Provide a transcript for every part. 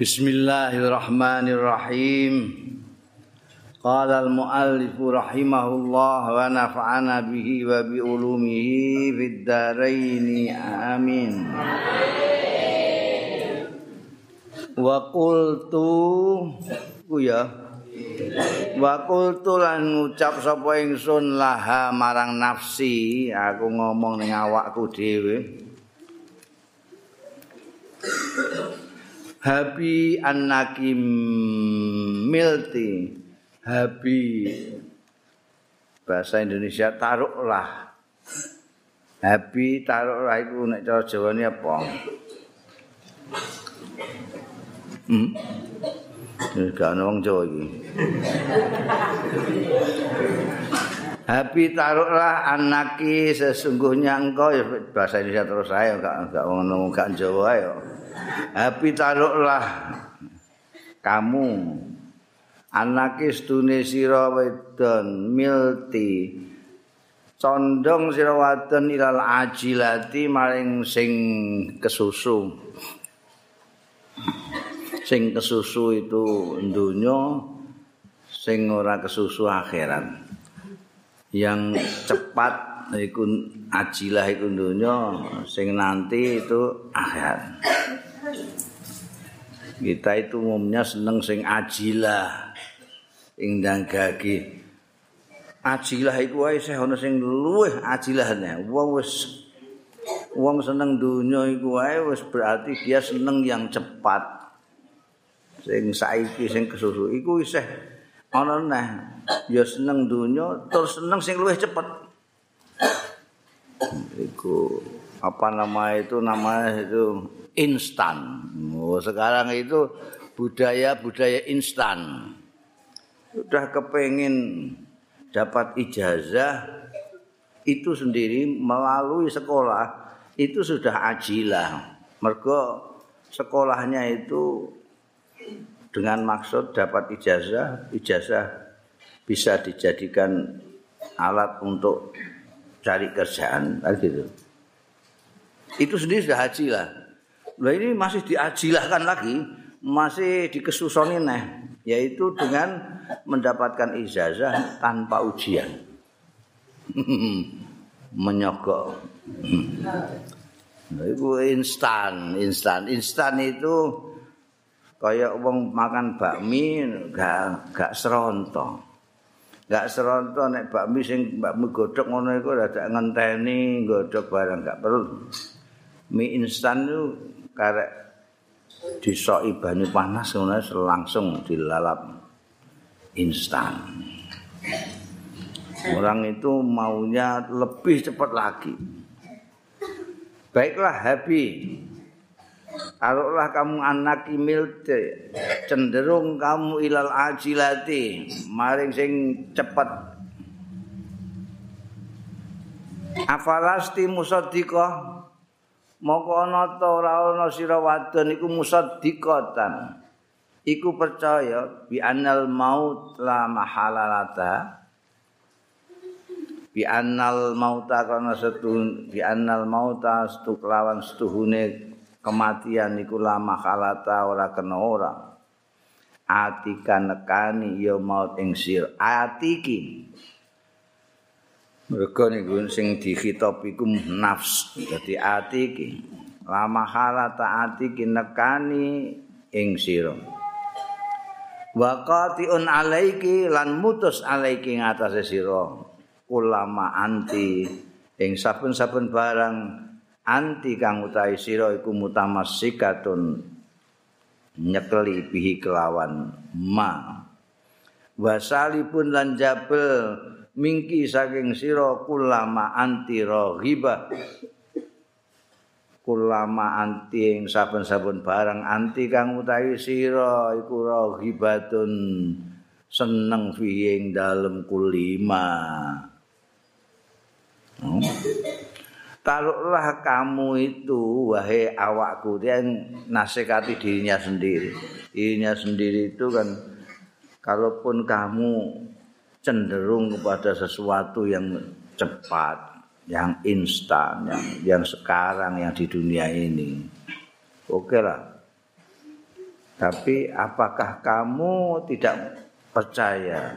Bismillahirrahmanirrahim. Qala al-muallif rahimahullah wa nafa'ana bihi wa bi ulumihi fid dharain amin. Wa qultu ku ya Wa qultu lan ngucap sapa ingsun laha marang nafsi aku ngomong ning awakku dhewe Habi annaki milti Habi bahasa Indonesia taruhlah Habi taruhlah itu nek cara Jawa ini apa? Hmm? Ini gak ada orang Jawa ini. Habi taruhlah anaki sesungguhnya engkau ya bahasa Indonesia terus saya gak gak ngomong gak Jawa ya. Habi taruhlah kamu. Anaki stune sira wedon milti. Condong sira wadon ilal ajilati maring sing kesusu. Sing kesusu itu dunya sing ora kesusu akhirat. Yang cepat iku ajilah iku dunya sing nanti itu akhirat kita itu umumnya seneng sing ajilah ing gagi ajilah iku wae sih ana sing luwih ajilahne. Wong wis wong seneng dunya iku wae wis berarti dia seneng yang cepat. Sing saiki sing kesusu iku isih ana neh. Ya seneng dunya terus seneng sing luwih cepet. Iku apa nama itu namanya itu instan. Oh, sekarang itu budaya-budaya instan. Sudah kepengen dapat ijazah itu sendiri melalui sekolah itu sudah ajilah. Mergo sekolahnya itu dengan maksud dapat ijazah, ijazah bisa dijadikan alat untuk cari kerjaan, gitu. Itu sendiri sudah haji lah. Nah ini masih diajilahkan lagi, masih dikesusoni neh, yaitu dengan mendapatkan ijazah tanpa ujian. Menyogok. Nah, itu instan, instan. Instan itu kayak wong makan bakmi gak gak seronto. Gak seronto nek bakmi sing bakmi godhog ngono iku dadak ngenteni godhog barang gak perlu. Mie instan itu karek disoki banyu panas ngono langsung dilalap instan. Orang itu maunya lebih cepat lagi. Baiklah Habi. Kalaulah kamu anak imilte cenderung kamu ilal ajilati maring sing cepat. Afalasti musaddiqah Moko ana ta ora ana sira wadon iku musaddiqatan. Iku percaya bi annal maut la mahalalata. Bi annal mauta kana setun bi annal mauta stuklawan stuhune kematian iku la mahalata ora kena ora. Atika nekani ya maut ing sir. Atiki. Mereka niku sing dikhitab iku nafs. Dadi ati iki lama halata ati ki nekani ing sira. Wa qati'un alaiki lan mutus alaiki ing atase sira. Ulama anti ing saben-saben barang anti kang utahi sira iku mutamassikatun nyekeli bihi kelawan ma. Wasalipun lan jabel mingki saking sira kulama anti raghibah kulama anti ing saben-saben barang anti kang utawi sira iku raghibatun seneng fi ing dalem kulima hmm. Taruhlah kamu itu wahai awakku dia nasihati dirinya sendiri. Dirinya sendiri itu kan kalaupun kamu cenderung kepada sesuatu yang cepat, yang instan, yang, yang sekarang yang di dunia ini. Oke lah. Tapi apakah kamu tidak percaya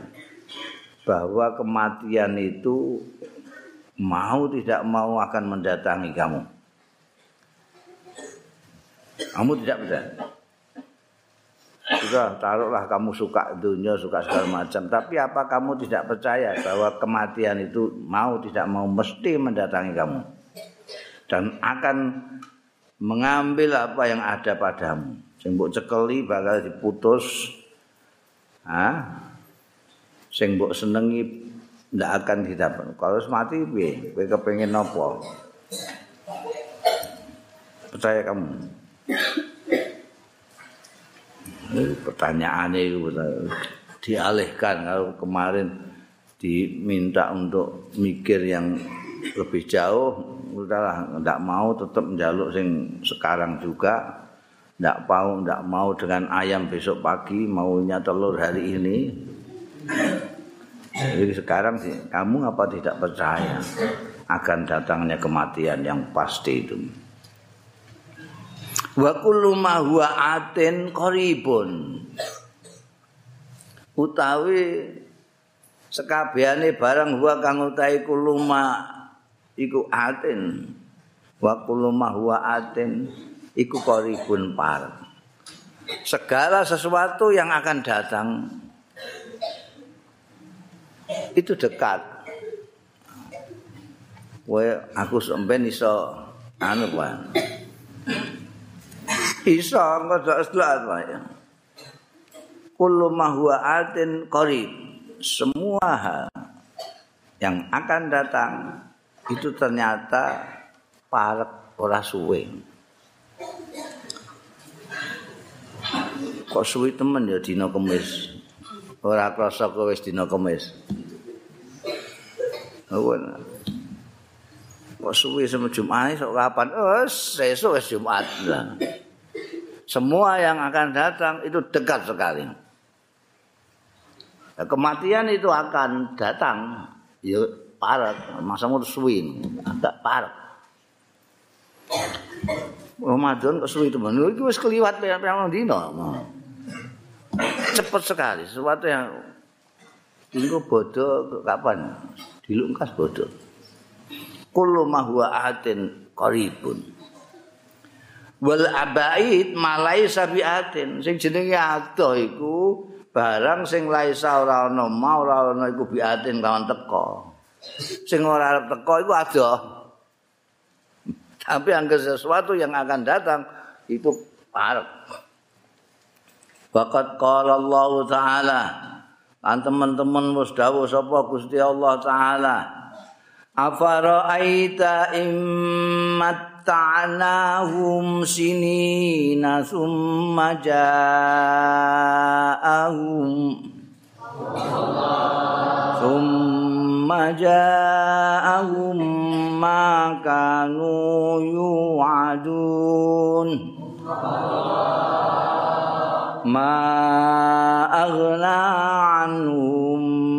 bahwa kematian itu mau tidak mau akan mendatangi kamu? Kamu tidak percaya? Sudah, taruhlah kamu suka dunia, suka segala macam. Tapi apa kamu tidak percaya bahwa kematian itu mau tidak mau mesti mendatangi kamu? Dan akan mengambil apa yang ada padamu. Sing mbok cekeli bakal diputus. Ha? Sing mbok senengi ndak akan didapat. Kalau mati piye? Kowe kepengin napa? Percaya kamu? Pertanyaan itu dialihkan. Kalau kemarin diminta untuk mikir yang lebih jauh udahlah ndak mau tetap menjaluk sing sekarang juga. Ndak mau ndak mau dengan ayam besok pagi maunya telur hari ini. Jadi sekarang sih kamu apa tidak percaya? Akan datangnya kematian yang pasti itu wa kullu ma huwa atin qaribun. Utawi sekabehane barang huwa kang utahe kuluma iku atin. Wa kullu ma huwa atin iku qaribun par. Segala sesuatu yang akan datang itu dekat. Wae aku sampean iso anu Pak. Isa ngodak selat wae. Kullu ma huwa atin qarib. Semua hal yang akan datang itu ternyata parek ora suwe. Kok suwe temen ya dina kemis. Ora krasa kowe wis dina kemis. Oh, Kok suwe sama Jumat sok kapan? Oh, sesuk wis Jumat lah. Semua yang akan datang itu dekat sekali. Ya, kematian itu akan datang, ya parat, masa mau suwin, agak parat. Ramadan kok suwi teman, itu wis keliwat yang dino. Cepat sekali, sesuatu yang Tunggu bodoh kapan? Dilungkas bodoh. Kullu ma huwa atin qaribun. Wal abaid malai sabiatin. Sing jenenge ado iku barang sing laisa ora ana mau ora ana iku biatin lawan teko sing ora arep teko iku ado tapi angger sesuatu yang akan datang itu parek Waqat qala Allah taala. Lan teman-teman wis dawuh sapa Gusti Allah taala? Afara aita immat mata'nahum sinina summa ja'ahum summa ja'ahum ma kanu yu'adun ma aghna anhum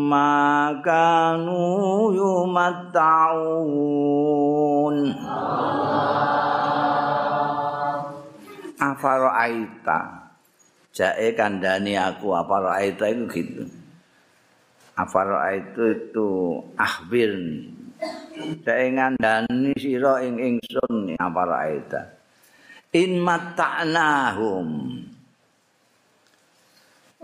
ma kanu yumatta'un afaro aita jae kandani aku afaro aita itu gitu. Afaro aita itu ahbir jae ngandani sira ing ingsun afaro aita in mata'nahum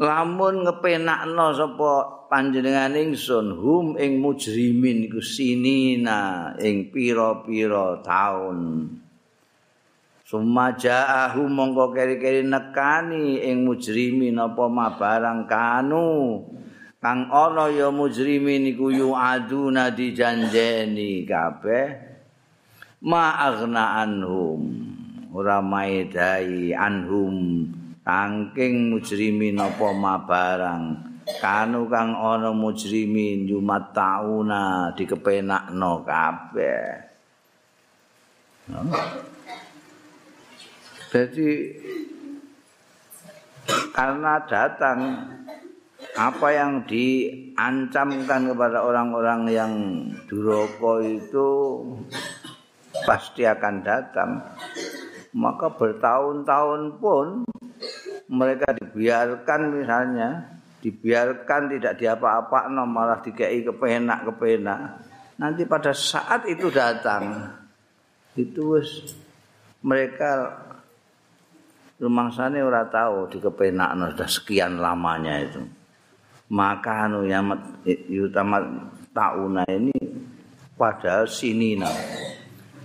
lamun ngepenakno sapa panjenengan ingsun hum ing mujrimin iku sinina ing pira-pira taun. Sumajahu mongko keri-keri nekani ing mujrimin apa barang kanu. Kang ana ya mujrimin iku yu aduna dijanjeni kabeh. Ma anhum ora maedai anhum tangking mujrimin apa barang kanu kang ana mujrimin yumat tauna dikepenakno kabeh. Jadi karena datang apa yang diancamkan kepada orang-orang yang duroko itu pasti akan datang. Maka bertahun-tahun pun mereka dibiarkan misalnya dibiarkan tidak diapa-apa no, malah dikei kepenak kepenak nanti pada saat itu datang itu wis mereka rumangsane ora tahu di kepenak no, sudah sekian lamanya itu. Maka anu yang utama tauna ini padahal sini nah.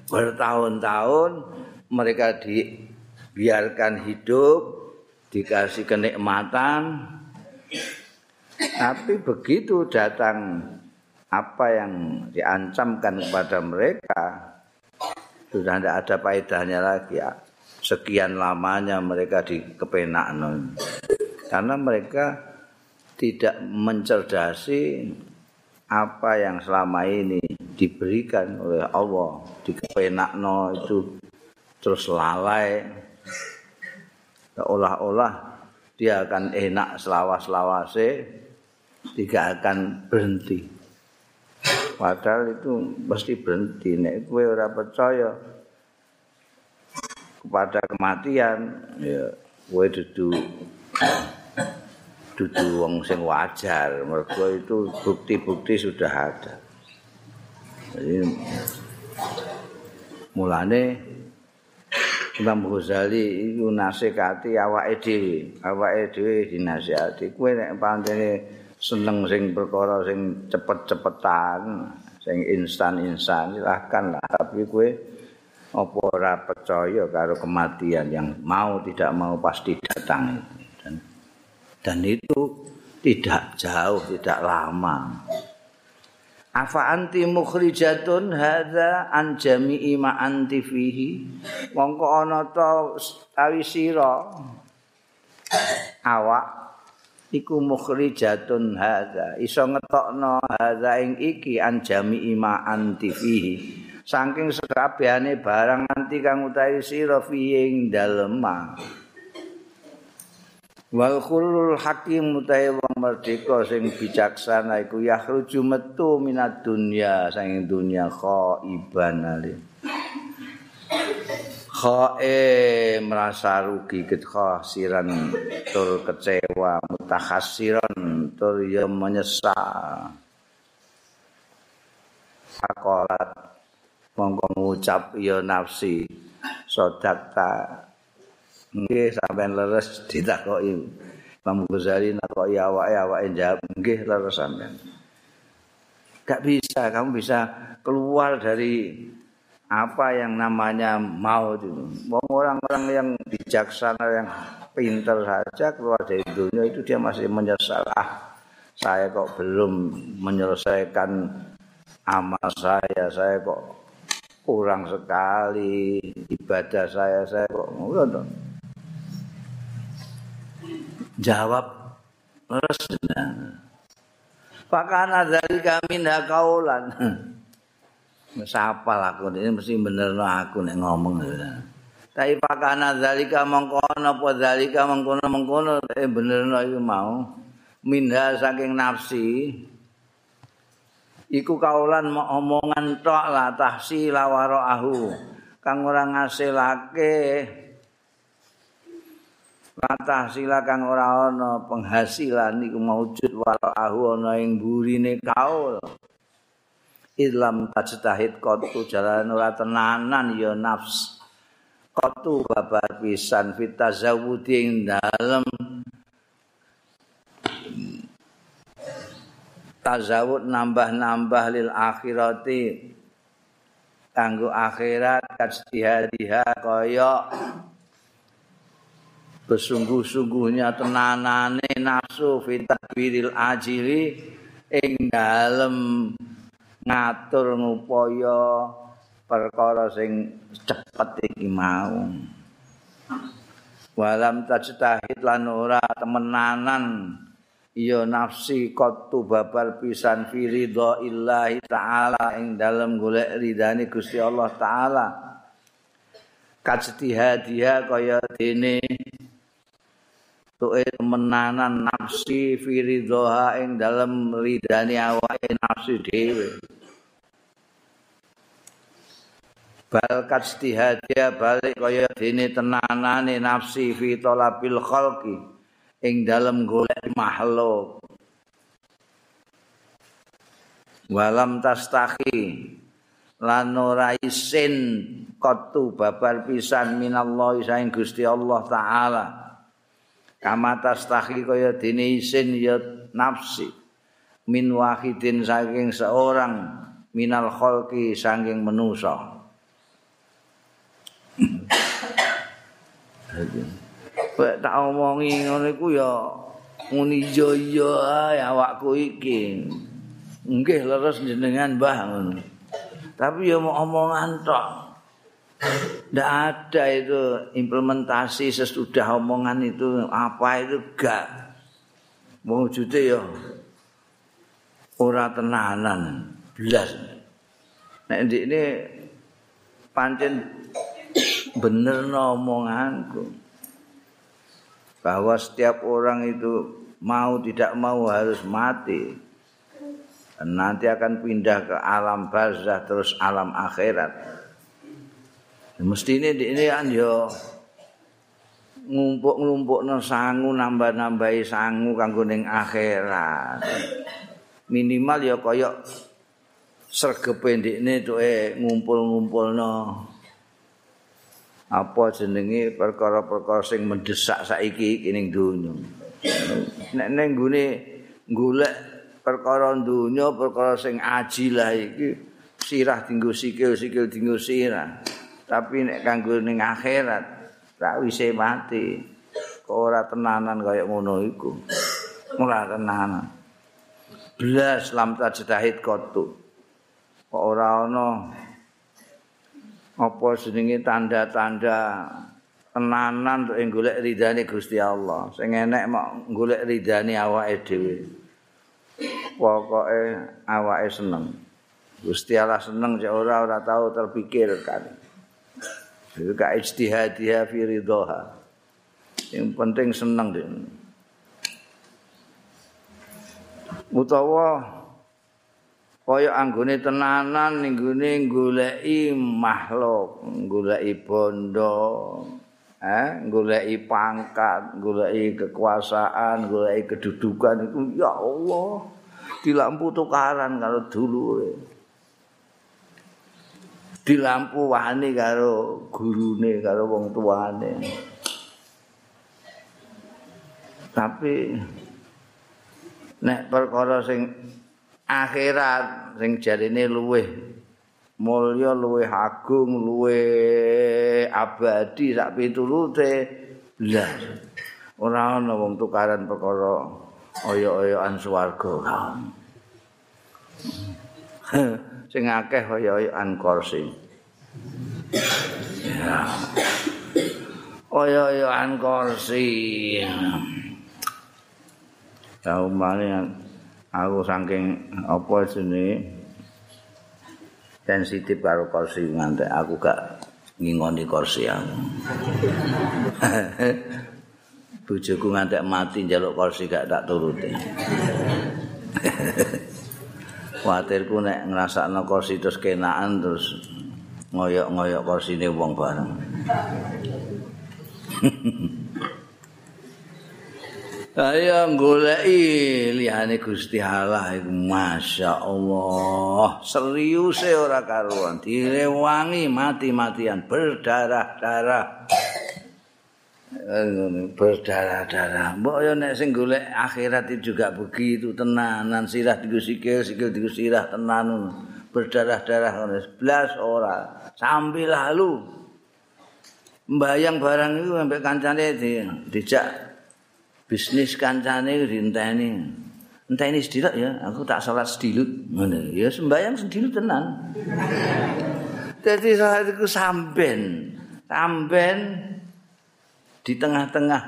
Bertahun-tahun mereka dibiarkan hidup dikasih kenikmatan. Tapi begitu datang apa yang diancamkan kepada mereka sudah tidak ada faedahnya lagi ya. Sekian lamanya mereka di kepenakan karena mereka tidak mencerdasi apa yang selama ini diberikan oleh Allah. Di kepenakno itu terus lalai seolah-olah dia akan enak selawas-lawase tidak akan berhenti. Padahal itu mesti berhenti. Nek kowe ora percaya kepada kematian ya kowe dudu dudu wong sing wajar. Mergo itu bukti-bukti sudah ada. Jadi mulane Imam Ghazali iku nasikati awake dhewe, awake dhewe dinasihati. Kowe nek pancene seneng sing perkara sing cepet-cepetan, sing instan-instan silahkan lah. Tapi kowe apa ora percaya karo kematian yang mau tidak mau pasti datang dan, dan itu tidak jauh, tidak lama. Afa anti mukhrijatun hadza an jami'i ma anti fihi. Mongko ana ta tawi sira awak iku mukhrijatun hadza iso ngetokno hadza ing iki an jami'i ma anti fihi. Saking sekabehane barang anti kang utawi sira fihi ing dalem wal khulul hakim utahe wong merdeka sing bijaksana iku yakhruju metu minat dunya saking dunya khaiban ali. Khae merasa rugi khasiran tur kecewa mutakhasiran tur ya menyesal. Sakolat mongko ngucap ya nafsi sodakta nggih sampean leres ditakoki. Imam Ghazali nakoki awake awake jawab nggih leres sampean gak bisa kamu bisa keluar dari apa yang namanya mau itu. Orang-orang yang bijaksana yang pintar saja keluar dari dunia itu dia masih menyesal ah saya kok belum menyelesaikan amal saya saya kok kurang sekali ibadah saya saya kok ngono jawab resna pakana dari kami ndak kaulan sapa aku ini mesti bener aku nek ngomong. Tapi pakana zalika mengkono apa zalika mengkono mengkono eh bener itu mau. Minda saking nafsi. Iku kaulan omongan tok lah tahsila waraahu kang ora ngasilake Latah sila kang ora ana penghasilan iku maujud walahu ana ing burine kaul. Ilam tajtahid qatu jalan ora tenanan ya nafs. Qatu babar pisan fitazawudi ing dalem tazawud nambah-nambah lil akhirati kanggo akhirat kajtihadiha kaya besungguh-sungguhnya tenanane nafsu fitadwiril ajili ing dalem ngatur ngupaya perkara sing cepet iki mau. Walam tajtahid lan ora temenanan. Ya nafsi qattu babal pisan fi ridha illahi taala ing dalem golek ridane Gusti Allah taala. Kajtihadiha kaya dene tuke menanan nafsi firidhoha ing dalem ridani awake nafsi dhewe. Balkat istihadia balik kaya dene tenanane nafsi fi talabil khalqi ing dalem golek makhluk. Walam tastahi lan ora isin kotu babar pisan minallahi saing Gusti Allah taala kama tastahi kaya dene isin ya nafsi min wahidin saking seorang minal khalqi saking manusa Pak tak omongi ngono iku ya muni iya iya ae awakku iki. Nggih leres jenengan Mbah ngono. Tapi ya mau omongan tok. Ndak ada itu implementasi sesudah omongan itu apa itu gak. Wujude ya ora tenanan blas. Nek ini pancen bener omonganku bahwa setiap orang itu mau tidak mau harus mati dan nanti akan pindah ke alam barzah terus alam akhirat mesti ini ini kan yo ngumpuk ngumpuk no sangu nambah nambahi sangu kanggo ning akhirat minimal ya koyok sergepe ndikne tuh ngumpul ngumpul no apa jenenge perkara-perkara sing mendesak saiki iki ning donya. Nek ning gune golek perkara donya, perkara sing ajilah iki sirah dinggo sikil, sikil dinggo sirah. Tapi nek kanggo ning akhirat tak wise mati. Kok ora tenanan kaya ngono iku. Ora tenanan. Blas lam tajdahid kotu. Kok ora ana apa jenenge tanda-tanda tenanan untuk golek ridane Gusti Allah. Sing enek mok golek ridane awake dhewe. Pokoke awake seneng. Gusti Allah seneng cek ora ora tahu terpikir kan. Ka ijtihadiyah fi ridha. Yang penting seneng deh. Utawa kaya anggone tenanan ning gone goleki makhluk, goleki bondo, eh, goleki pangkat, goleki kekuasaan, goleki kedudukan itu ya Allah dilampu tukaran karo dulure. Dilampu wani karo gurune, karo wong tuane. Tapi nek perkara sing akhirat sing jarine luweh mulya luweh agung luweh abadi sak pitulute blas ora ana wong tukaran perkara oyo-oyoan swarga sing akeh oyo-oyoan kursi ya oyo-oyoan kursi ya umane aku saking apa jenenge sensitif karo kursi ngantek aku gak ngingoni kursi aku. Bojoku ngantek mati njaluk kursi gak tak turuti. Kuatirku nek ngrasakno kursi terus kenaan terus ngoyok-ngoyok kursine wong bareng. Ayo goleki liyane Gusti Allah iku masyaallah serius e ora karuan direwangi mati-matian berdarah-darah berdarah-darah mbok yo nek sing golek akhirat itu juga begitu tenanan sirah digo sikil sikil digo sirah tenan berdarah-darah ngono blas ora sambil lalu mbayang barang itu sampai kancane dijak bisnis kancane dinteni. Enteni sediluk ya, aku tak salat sedilut. Ngono. Ya sembayang sedilut tenan. Jadi salat itu samben. Samben di tengah-tengah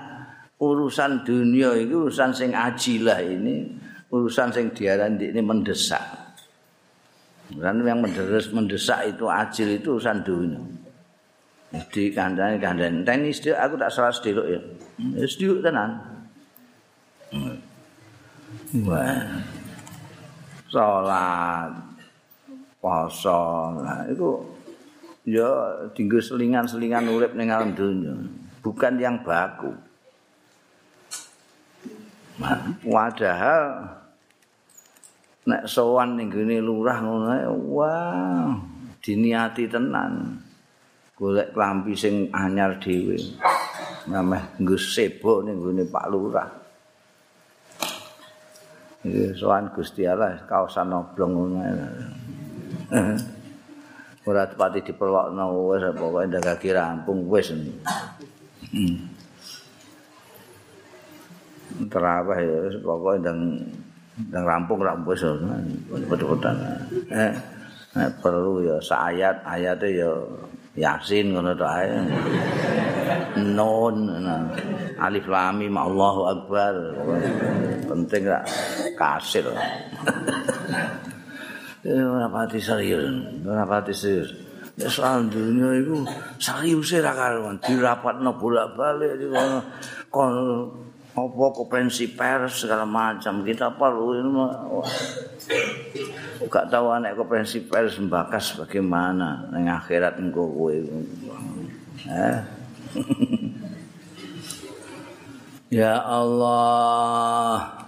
urusan dunia itu urusan sing ajilah ini, urusan sing diaran ini mendesak. Dan yang mendesak, mendesak itu ajil itu urusan dunia. Jadi kandang kandang. Enteni sediluk aku tak salat sediluk ya. Sediluk tenan. Wah. Salat poso. Nah, iku ya dinggo selingan-selingan urip ning alam dunya bukan yang baku. Padahal nek sowan ning gene lurah ngono wah diniati tenan. Golek klambi sing anyar dhewe. Nameh nggo sebo ning gone Pak Lurah. Iki sowan Gusti Allah kaosan oblong ngono ora tepati diperlokno wis pokoke ndak rampung wis. Terawih ya pokoke ndang ndang rampung rampung wis betul-betul eh perlu ya sayat ayate ya yasin ngono to ae. Nun alif lam mim Allahu akbar. Penting gak kasil. Ora pati serius ora pati serius Ya soal dunia itu serius ya karuan. Dirapatno bolak-balik apa konferensi pers segala macam. Kita perlu ini gak tahu anak konferensi pers membakas bagaimana neng akhirat engkau kowe eh? ya Allah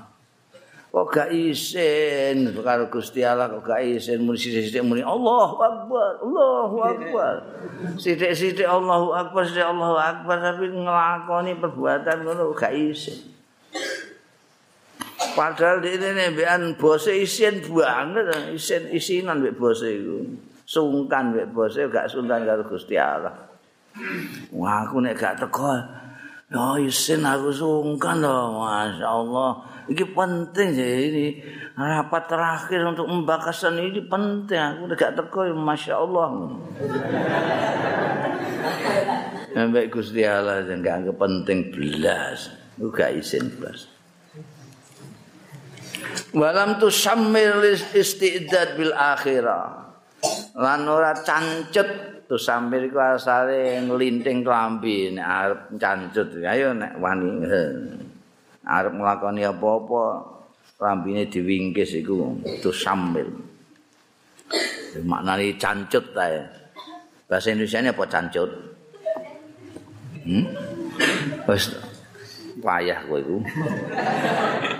kok gak isin? Karo Gusti Allah kok gak isin? Muni sithik-sithik muni Allahu Akbar Allahu Akbar. Sithik-sithik Allahu Akbar sithik Allahu Akbar tapi nglakoni perbuatan ngono gak isin. Padahal di ini bean bose isin banget. Isin isinan mbek bose iku. Sungkan mbek bose gak sungkan karo Gusti Allah. Wah aku nek gak teko ya isin aku sungkan loh Masya Allah. Ini penting sih ini rapat terakhir untuk membakasan ini penting. Aku gak teko masya Allah. Sampai gusti Allah yang gak anggap penting belas aku gak izin belas walam tu samir istidad bil akhirah lan ora cancut tu samir ku asale nglinting klambi nek arep cancut ayo nek wani. Arep nglakoni apa-apa rambine diwingkis iku itu sambil maknane cancut ta bahasa Indonesia apa cancut? Hmm? wis payah kowe iku.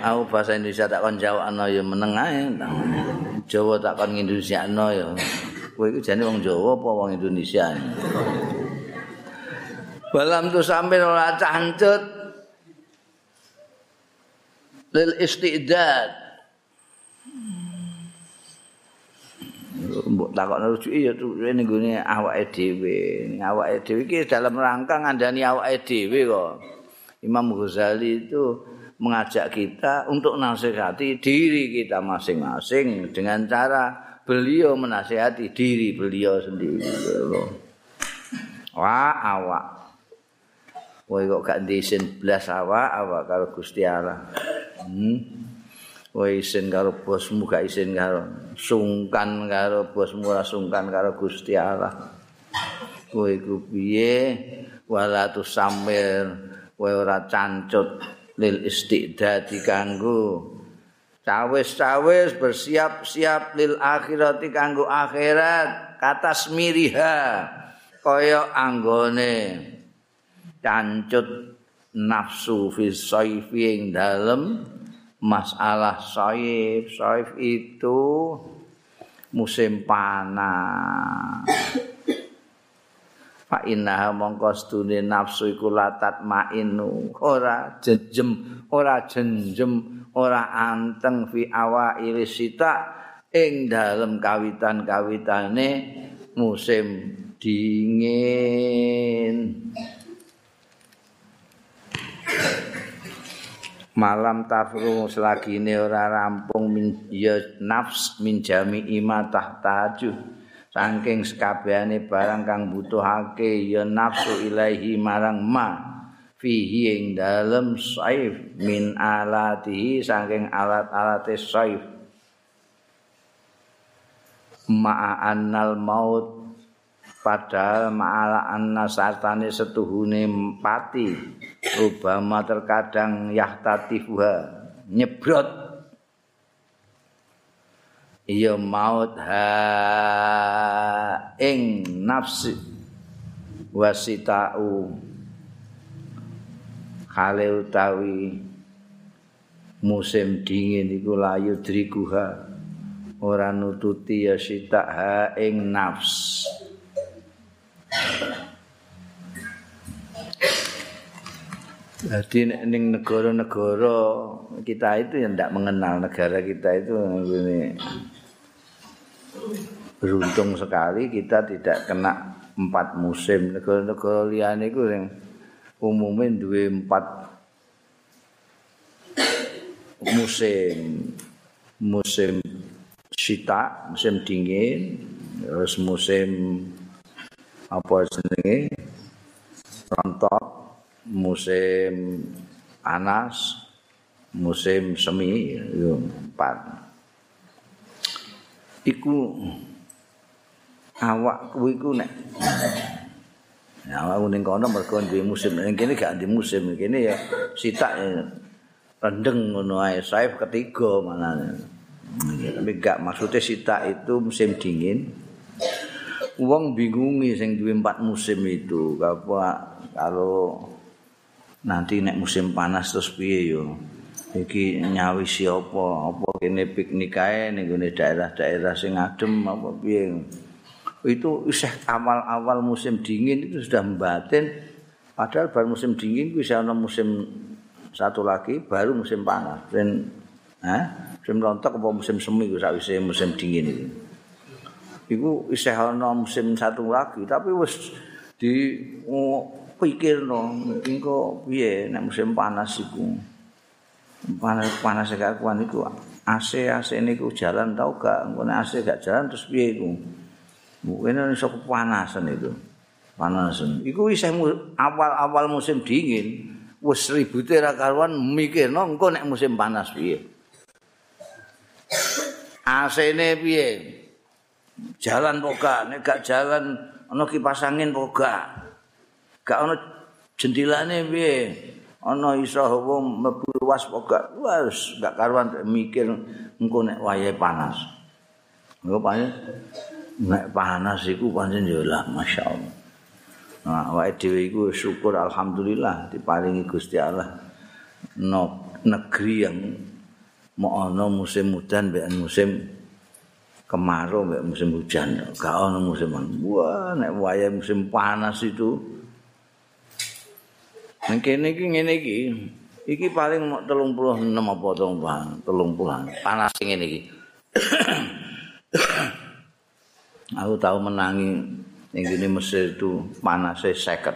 Aku bahasa Indonesia tak kon jawabno ya meneng ae. Jawa tak kon Indonesiano ya kowe iku jane wong Jawa apa wong Indonesia Balam tu sambil ora cancut lil istidad. Mbok takokno rujuki ya ning gone awake dhewe. Awake dhewe iki dalam rangka ngandani awake dhewe kok. Imam Ghazali itu mengajak kita untuk nasihati diri kita masing-masing dengan cara beliau menasihati diri beliau sendiri. Wah awak. Woi kok gak disin belas awak awak karo Gusti Allah? Hmm. Kowe isin karo bosmu gak isin karo sungkan karo bosmu ora sungkan karo Gusti Allah. Kowe iku piye? Wala tu samir kowe ora cancut lil istidadi kanggo cawis-cawis bersiap-siap lil akhirati kanggo akhirat. Kata smiriha kaya anggone cancut nafsu fi saifi ing dalem. Masalah saif saif itu musim panas fa inna mongko stune nafsu iku latat mainu ora jejem ora jenjem ora anteng fi awa irisita ing dalem kawitan-kawitane musim dingin. Malam tafru selagi ini ora rampung min ya nafs min jami ima tahtaju saking sekabehane barang kang butuhake ya nafsu ilahi marang ma fihi ing dalem saif min alatihi saking alat-alate saif. Ma'annal maut padahal ma'ala anna sartane setuhune pati Obama terkadang yahtatifuha nyebrot ya maut ha ing nafsi wasitau kale utawi musim dingin iku layu driguha ora nututi ya sita ha ing nafs. Jadi ning negara-negara kita itu yang tidak mengenal negara kita itu ini beruntung sekali kita tidak kena empat musim. Negara-negara liane itu yang umumnya dua empat musim. Musim sita musim dingin terus musim apa jenenge? Rontok musim panas, musim semi, itu empat. Iku awak kuwi ku nek awak ning kono mergo duwe musim. Ning kene gak di musim. Kene ya sitak rendeng ngono ae. Saif ketiga mana tapi gak maksudnya sitak itu musim dingin. Wong bingungi sing duwe empat musim itu. Apa kalau nanti nek musim panas terus piye yo iki nyawisi apa? Apa kene piknik kae ning daerah-daerah sing adem apa piye? Itu isih awal-awal musim dingin itu sudah membatin. Padahal baru musim dingin ku ana musim satu lagi baru musim panas. Dan eh musim rontok apa musim semi ku sakwise musim dingin itu. Iku isih ana musim satu lagi tapi wis di oh, pikirno engko piye nek musim panas iku panas panas gak kuat iku AC AC niku jalan tau gak? Engko nek AC gak jalan terus piye iku? Mungkin iso kepanasan itu panasan. Iku isih awal-awal musim dingin wis ribute ra karuan mikirno engko nek musim panas piye. AC ne piye? Jalan poga nek gak jalan ana kipas angin poga gak? Ana jendilane piye ana iso wong mlebu luas pokoke wis gak karuan mikir engko nek wayahe panas. Engko pancen nek panas iku pancen ya lah masyaallah nah awake dhewe iku syukur alhamdulillah diparingi Gusti Allah no, negeri yang mau ana musim udan mbek musim kemarau mbek musim hujan. Gak ana musim wah nek wayahe musim panas itu Nang kene iki ngene iki. Iki paling 36 apa 30 panas ngene iki. Aku tahu menangi ning kene Mesir itu panase 50.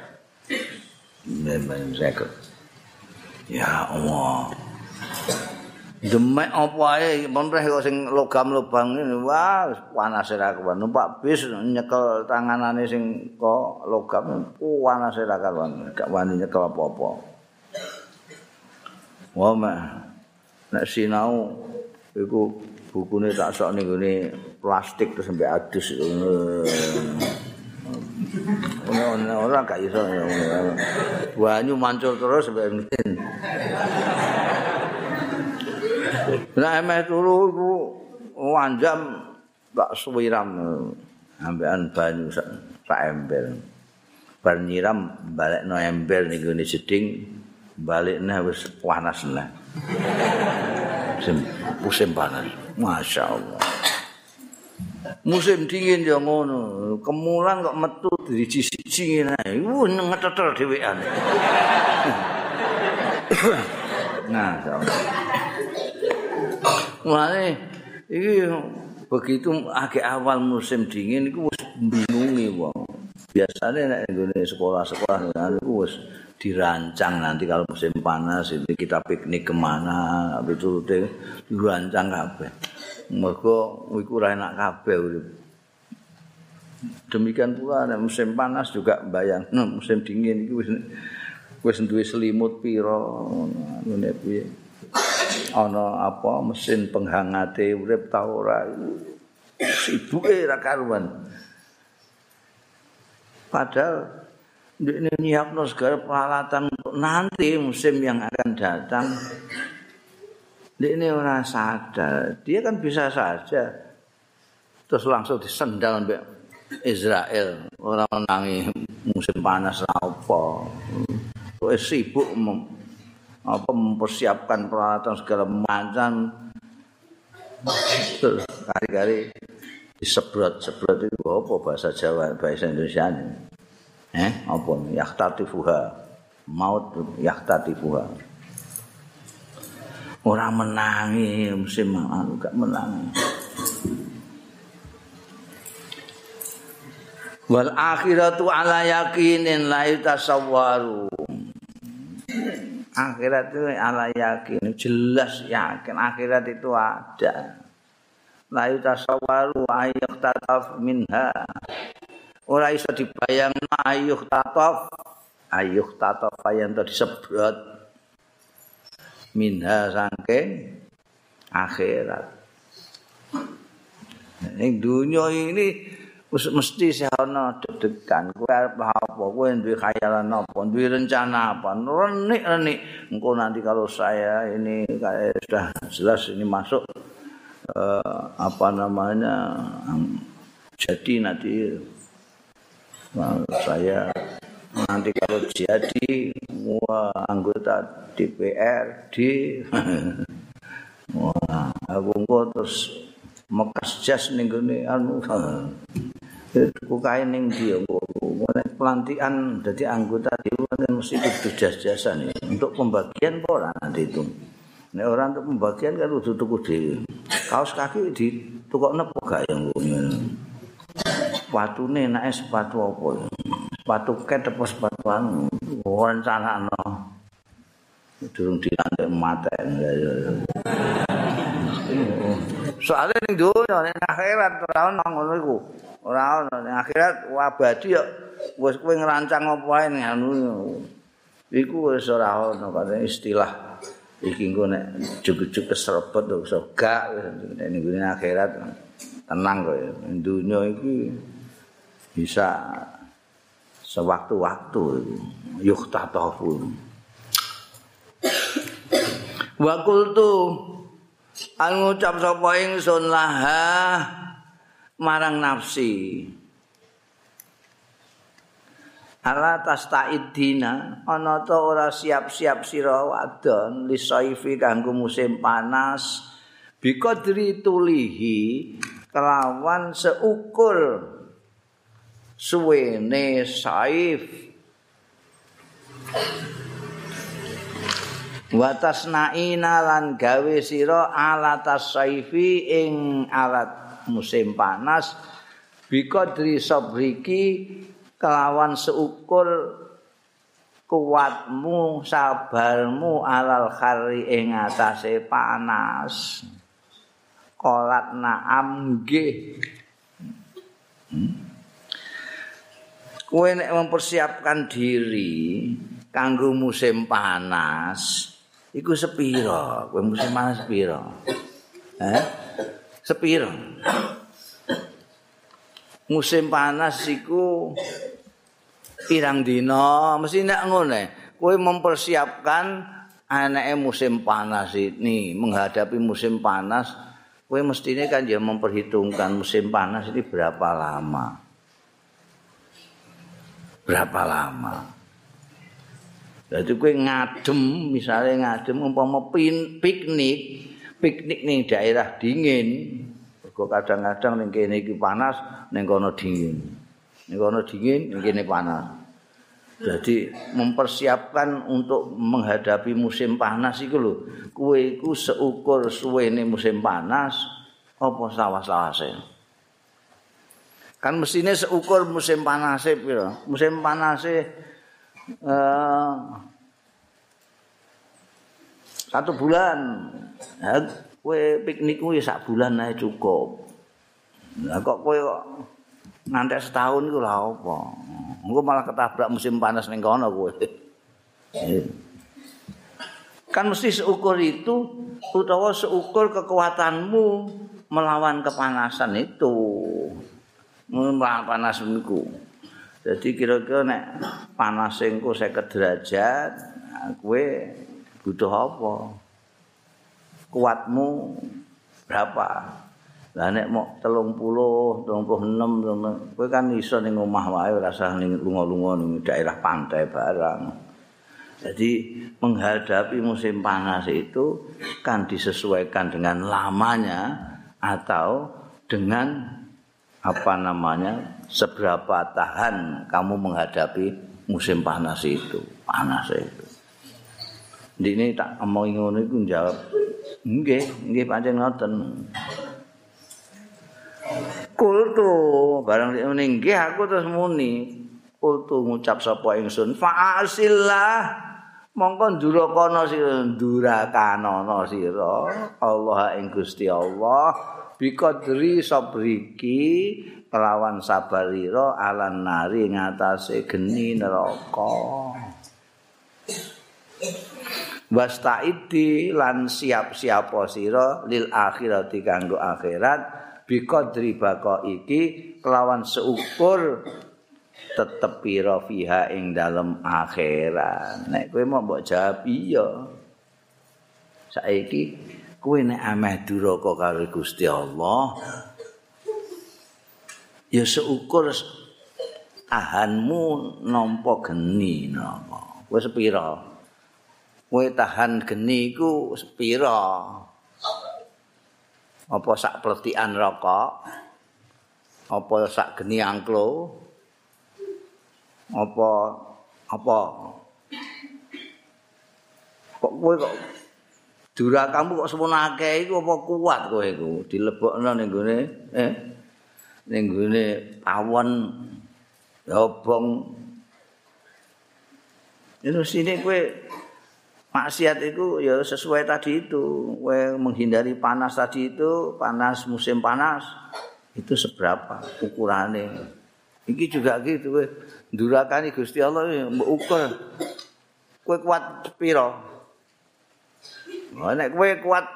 Memang 50. Ya Allah. Demek apa ae? Menreh kok sing logam lubang ini wah panas ra kawan numpak bis nyekel tanganane sing kok logam panas ra kawan gak wani nyekel apa-apa. Wah mek. Nek sinau iku bukune tak sok ning gone plastik terus sampai adus ora gak iso. Banyu mancur terus sampai Nah emeh turu iku wanjam tak suwiram ambekan banyu sak ember. Bar nyiram balekno ember ning gone jeding balikne wis panas lah. Musim, musim panas. Masya Allah. Musim dingin ya ngono. Kemulan kok metu di sisi ngene. Wuh ngeteter dhewean. nah, Mulane iki begitu agak awal musim dingin iku wis bingungi wong. Biasane nek nggone sekolah-sekolah niku wis dirancang nanti kalau musim panas ini kita piknik kemana itu dirancang kabeh. Mergo iku ora enak kabeh Demikian pula nek musim panas juga bayang nah, musim dingin iku wis wis duwe selimut pira ngene piye. Ana apa mesin penghangate urip ta ora. Sibuke ra karuan. Padahal ini nyiapno segala peralatan untuk nanti musim yang akan datang ini orang sadar. Dia kan bisa saja terus langsung disendal mbek Israel. Ora menangi musim panas apa. Kowe sibuk apa mempersiapkan peralatan segala macam. Kari-kari disebrot-sebrot itu apa bahasa Jawa bahasa Indonesia ini? Eh apa yahtatifuha. Maut yahtatifuha. Orang menangi musim anu gak menangi. Wal akhiratu ala yakinin la yutasawwaru akhirat itu ala yakin. Jelas yakin. Akhirat itu ada. La yutasawwaru ayyuk tataf minha. Ora iso dibayangno ayyuk tataf ayyuk tataf yang disebrot minha saking akhirat. Ning dunia ini mesti sehono deg-degan. Kowe arep apa? Kowe duwe khayalan apa? Duwe rencana apa? Renik-renik. Engko nanti kalau saya ini kayak sudah jelas ini masuk uh, apa namanya jadi nanti uh, saya nanti kalau jadi wah anggota DPR di wah aku terus mekas jas ning anu tuku kain ning dia pelantikan jadi anggota dewan kan mesti kudu jas-jasan ya. untuk pembagian ora nanti itu Nek orang untuk pembagian kan kudu tuku dhewe. Kaos kaki di tukokne apa gak yang ngono. Sepatune enake sepatu apa? Sepatu ket apa sepatu anu? Rencanakno. Durung dilantik maten. Soale ning donya ning akhirat ono ngono iku. Ora ono akhirat abadi ya wis kowe ngrancang apa wae anu iku wis ora ono kate istilah iki engko nek jujuk-jujuk keserobot iso gak ning akhirat tenang kok ya. Dunya iki bisa sewaktu-waktu yuk tatafu wa qultu an ngucap sapa ingsun laha marang nafsi. Ala tastaidina ana ta ora siap-siap sira wadon lisaifi kanggo musim panas biqadri tulihi kelawan seukur suwene saif. Watasnaina lan gawe sira alatas saifi ing alat musim panas biqadri sabriki kelawan seukur kuatmu sabarmu alal khari ing atase panas. Kolat naam nggih. Kowe nek mempersiapkan diri kanggo musim panas iku sepiro? Kowe musim panas sepiro? Eh sepiro. Musim panas iku pirang dina, mesti nek ngene, kowe mempersiapkan anake musim panas ini, menghadapi musim panas, kowe mestine kan ya memperhitungkan musim panas ini berapa lama. Berapa lama. Jadi kowe ngadem, misalnya ngadem umpama piknik, piknik ning daerah dingin. Kok kadang-kadang ning kene iki panas, ning kono dingin. Ning kono dingin, ning kene panas. Jadi mempersiapkan untuk menghadapi musim panas iku lho. Kowe iku seukur suwene musim panas apa sawas-sawase. Kan mestine seukur musim panas piro? Musim panas eh satu bulan. Ya, kue piknik kue sak bulan aja cukup. Nah, kok kue kok nanti setahun itu lah apa? Gue malah ketabrak musim panas nih kono kue kan mesti seukur itu utawa seukur kekuatanmu melawan kepanasan itu. Melawan panas itu jadi kira-kira nek panas engko 50 derajat kue butuh apa? Kuatmu berapa? Lah nek mok 30, 36, kowe kan iso ning omah wae ora usah ning lunga-lunga ning daerah pantai barang. Jadi menghadapi musim panas itu kan disesuaikan dengan lamanya atau dengan apa namanya seberapa tahan kamu menghadapi musim panas itu panas itu. Ini tak ngomong ngono iku jawab, nggih, nggih pancen ngoten. kultu barang ning nggih aku terus muni. Kultu ngucap sapa ingsun fa'asillah mongko durakana sira durakanana sira Allah ing Gusti Allah biqadri sabriki kelawan sabarira alan nari ngatasé geni neraka Wastaidi lan siap-siap sira lil akhirati kanggo akhirat biqadri baqa iki kelawan seukur tetep pira fiha ing dalem akhirat. Nek kowe mau mbok jawab iya. Saiki kowe nek ameh duraka karo Gusti Allah ya seukur tahanmu nampa geni napa. Kowe sepira kowe tahan geni iku sepira? Apa sak pletikan rokok? Apa sak geni angklo? Apa apa? Kok kowe kok dura kamu kok semono akeh iku apa kuat kowe iku? Dilebokno ning gone eh? Ning gone pawon obong itu sini kowe maksiat itu ya sesuai tadi itu. We menghindari panas tadi itu panas musim panas itu seberapa ukurannya ini juga gitu we durakani Gusti Allah ya ukur. Kue kuat piro? Nek kue kuat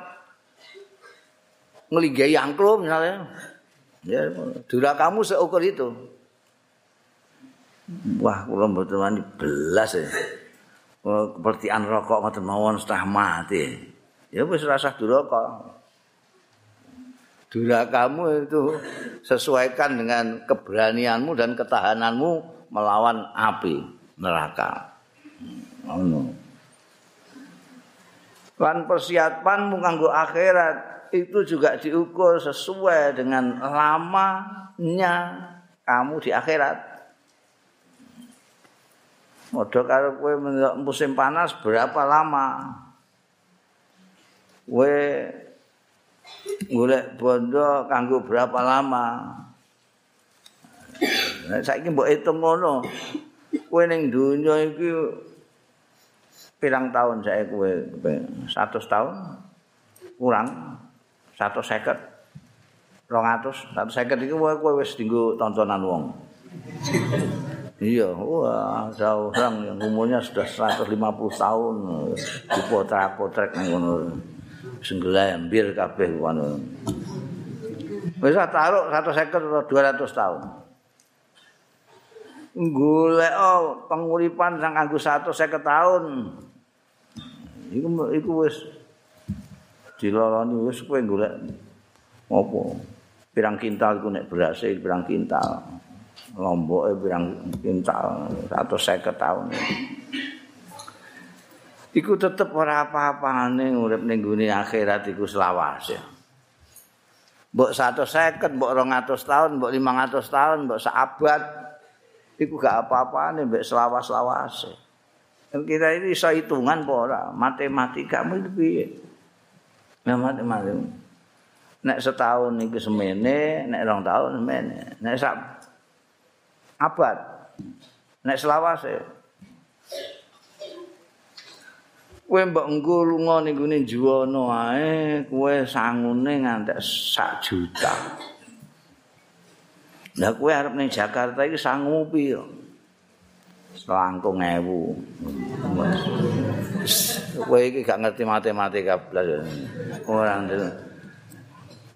ngeligai angklum misalnya ya durak kamu seukur itu. Wah kalau betul belas ya kepertian rokok ngoten mawon setah mati. Ya wis rasah duraka. Durakamu itu sesuaikan dengan keberanianmu dan ketahananmu melawan api neraka. Ngono. Lan persiapanmu kanggo akhirat itu juga diukur sesuai dengan lamanya kamu di akhirat. Modho karo kowe musim panas berapa lama? Kowe golek bondo kanggo berapa lama? Nek saiki mbok hitung ngono. Kowe ning donya iki pirang tahun saya kowe 100 tahun kurang 150 200 150 iki kowe wis dinggo tontonan wong. Iya, wah, ada orang yang umurnya sudah 150 tahun dipotrak-potrak nang ngono. Sing glembir kabeh ngono. Wis taruh 150 atau 200 tahun. Golek oh, penguripan sang kanggo 150 tahun. Iku iku wis dilalani wis kowe golek apa? Pirang kintal iku nek beras pirang kintal. Lomboke pirang kintal 150 tahun. Iku tetep ora apa-apane urip ning gune akhirat iku selawas ya. Mbok 150, mbok 200 tahun, mbok 500 tahun, mbok saabad iku gak apa-apane mbek selawas-lawase. Kira ini iso hitungan apa ora? Matematika mu piye? Nah, matematika. Nek setahun iki semene, nek rong tahun semene. Nek sak abad. Nek selawase. Kowe mbok engko lunga ning gone juwana ae, kowe sangune ngantek sak juta. Lah kowe arep ning Jakarta iki sangu piro? Selangkung ewu. Kowe iki gak ngerti matematika blas. Ora ngerti.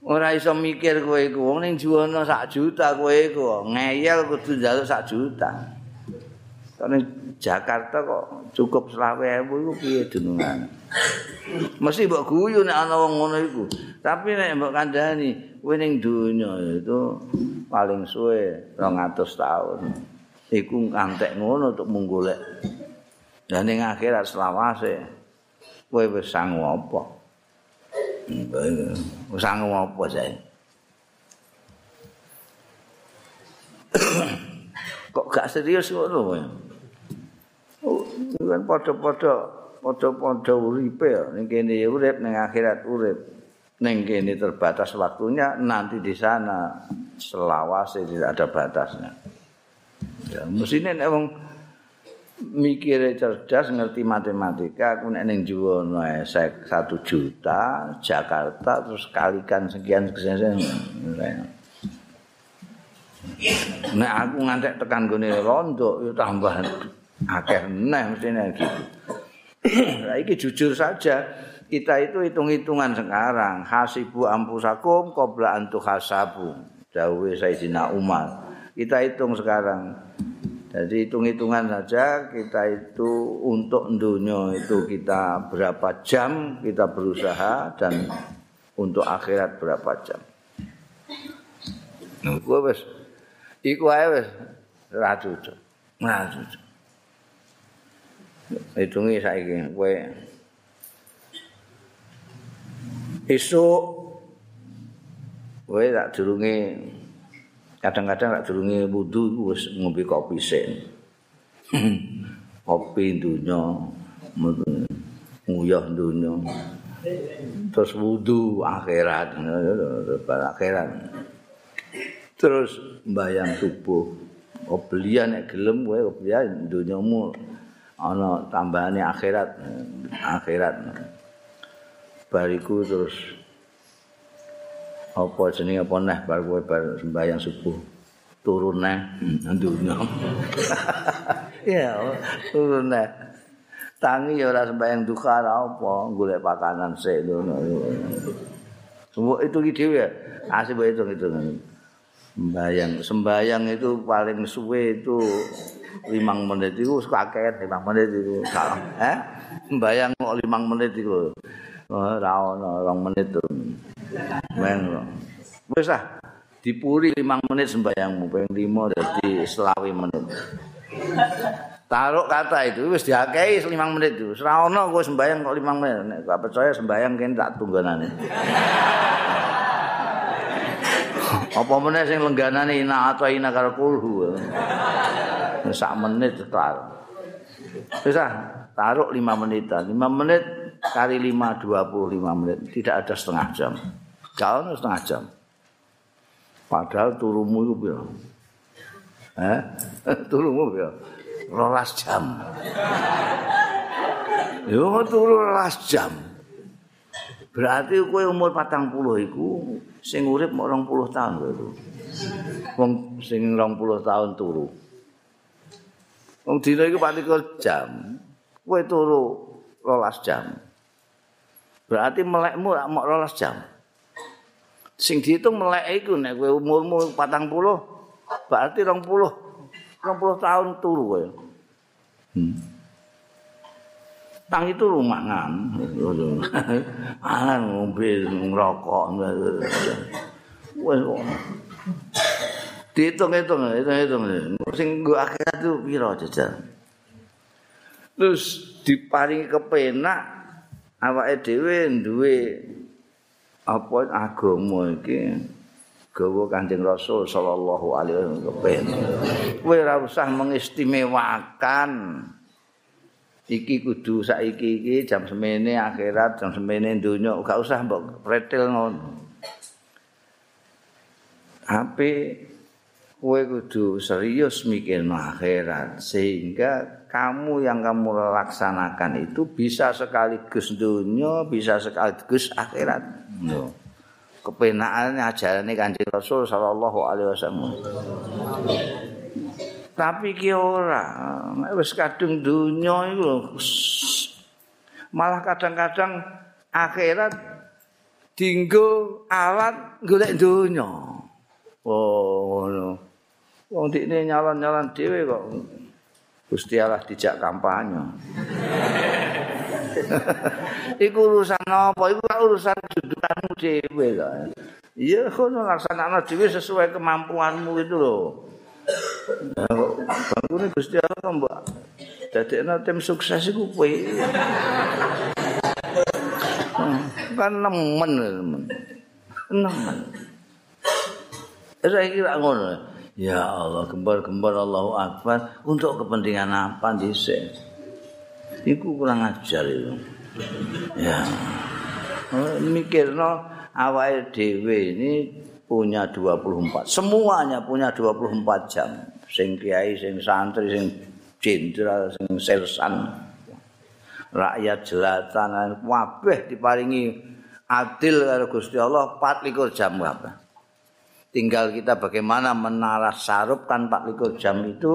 Ora iso mikir kowe iku wong ning sak juta kowe iku ngeyel kudu njaluk sak juta ning Jakarta kok cukup selawe ewu iku piye dunungan. Mesti mbok guyu nek ana wong ngono iku. Tapi nek mbok kandhani kowe ning donya itu paling suwe 200 tahun. Iku kantek ngono untuk menggolek. Dan ning akhirat selawase kowe wis sangu apa? Sangu apa sae? Kok gak serius ngono kowe? Oh, kan padha-padha padha-padha uripe ning kene urip ning akhirat urip. Ning kene terbatas waktunya nanti di sana selawase tidak ada batasnya. Ya mestine nek wong mikire cerdas ngerti matematika aku nek ning juwono esek 1 juta Jakarta terus kalikan sekian sekian Nek aku ngantek tekan gone rondo yo tambah akeh neh mestine gitu. Lah iki jujur saja kita itu hitung-hitungan sekarang hasibu ampusakum qabla antu hasabu dawuhe Sayyidina Umar. Kita hitung sekarang. Jadi hitung-hitungan saja kita itu untuk dunia itu kita berapa jam kita berusaha dan untuk akhirat berapa jam. Gue wes, iku aja wes, ratu cocok, ratu cocok. hitungi saiki kowe esuk kowe tak durunge kadang-kadang tak durunge wudu iku wis ngombe kopi sen kopi dunya nguyah dunya terus wudu akhirat. Akhirat. Terus mbayang subuh. Oblian nek gelem kowe oblian dunyamu ana tambahane akhirat. Akhirat. Bariku terus apa jenenge apa neh? Bar kowe bar sembahyang subuh. Turun neh. Dunya. Ya turun neh. Tangi ya ora sembahyang duka apa golek pakanan sik ngono. Semua itu ide ya. Asih itu itu sembahyang sembahyang itu paling suwe itu limang menit itu kakek limang menit itu salah eh bayang kok limang menit itu oh, rawon orang menit. itu men wes ah dipuri limang menit sembayangmu pengen lima jadi selawi menit taruh kata itu wis diakei limang menit itu serawono gue sembayang kok limang menit nek gak percaya sembayang kan tak tungganane apa meneh sing lengganane ina atau ina karo kulhu sak menit kelar. Wis taruh 5 menit. 5 menit kali 5 25 menit. Tidak ada setengah jam. Kalau setengah jam. Padahal turumu itu piro? Eh? turumu piro? 12 jam. Yo turu 12 jam. Berarti kowe umur 40 iku sing urip mok 20 tahun kowe. Wong sing 20 tahun turu. Wong dina iku paling jam. Kowe turu 12 jam. Berarti melekmu rak mok 12 jam. Sing diitung melek iku nek kowe umurmu 40, berarti 20 20 tahun turu kowe. Hmm. Tang itu rumangan. Mangan ngombe ngrokok. Wes Dihitung-hitung, hitung-hitung. Sing nggo akhirat itu piro jajal. Terus diparingi kepenak awake dhewe duwe apa agama iki gawa Kanjeng Rasul sallallahu alaihi wasallam. Kowe ora usah mengistimewakan iki kudu saiki iki jam semene akhirat jam semene donya gak usah mbok pretil ngono. Tapi kowe kudu serius mikir akhirat sehingga kamu yang kamu laksanakan itu bisa sekaligus dunia, bisa sekaligus akhirat. No. Kepenaan ajaran ini kanjeng Rasul Sallallahu Alaihi Wasallam. Tapi ki ora, wis kadung dunia itu malah kadang-kadang akhirat dinggo alat golek dunia. Oh, no. Wong dikne nyalon-nyalon dhewe kok Gusti Allah dijak kampanye. iku urusan apa? Iku urusan judukanmu dhewe to. Iya, kono laksanakno dhewe sesuai kemampuanmu itu loh. Bangkune Gusti Allah mbok dadekno tim sukses iku kowe. Kan nemen nemen. Nemen. Saya kira ngono. Ya Allah, gembar-gembar Allahu Akbar untuk kepentingan apa dhisik? Iku kurang ajar itu. Ya. Mikirno awake dhewe ini punya 24. Semuanya punya 24 jam. Sing kiai, sing santri, sing jenderal, sing sersan. Rakyat jelatan kabeh diparingi adil karo Gusti Allah 24 jam kabeh. Tinggal kita bagaimana menaras sarupkan 24 jam itu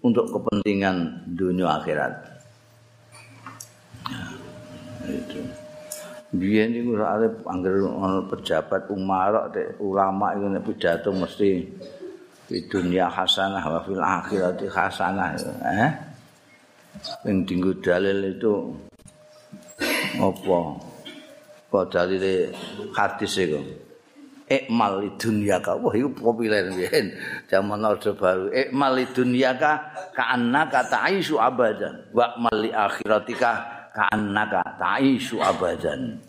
untuk kepentingan dunia akhirat. Itu. Biyen niku soalé anggere ana pejabat umarok ulama iku nek pidato mesti di dunia hasanah wa fil akhirati hasanah eh yang tinggu dalil itu apa kok dalile hadis itu ikmal di dunia ka wah itu populer biyen. Zaman orde baru. Ikmal di dunia ka ka'anna ka ta'isu abadan. Wa mal li akhiratika ka'anna ka ta'isu abadan.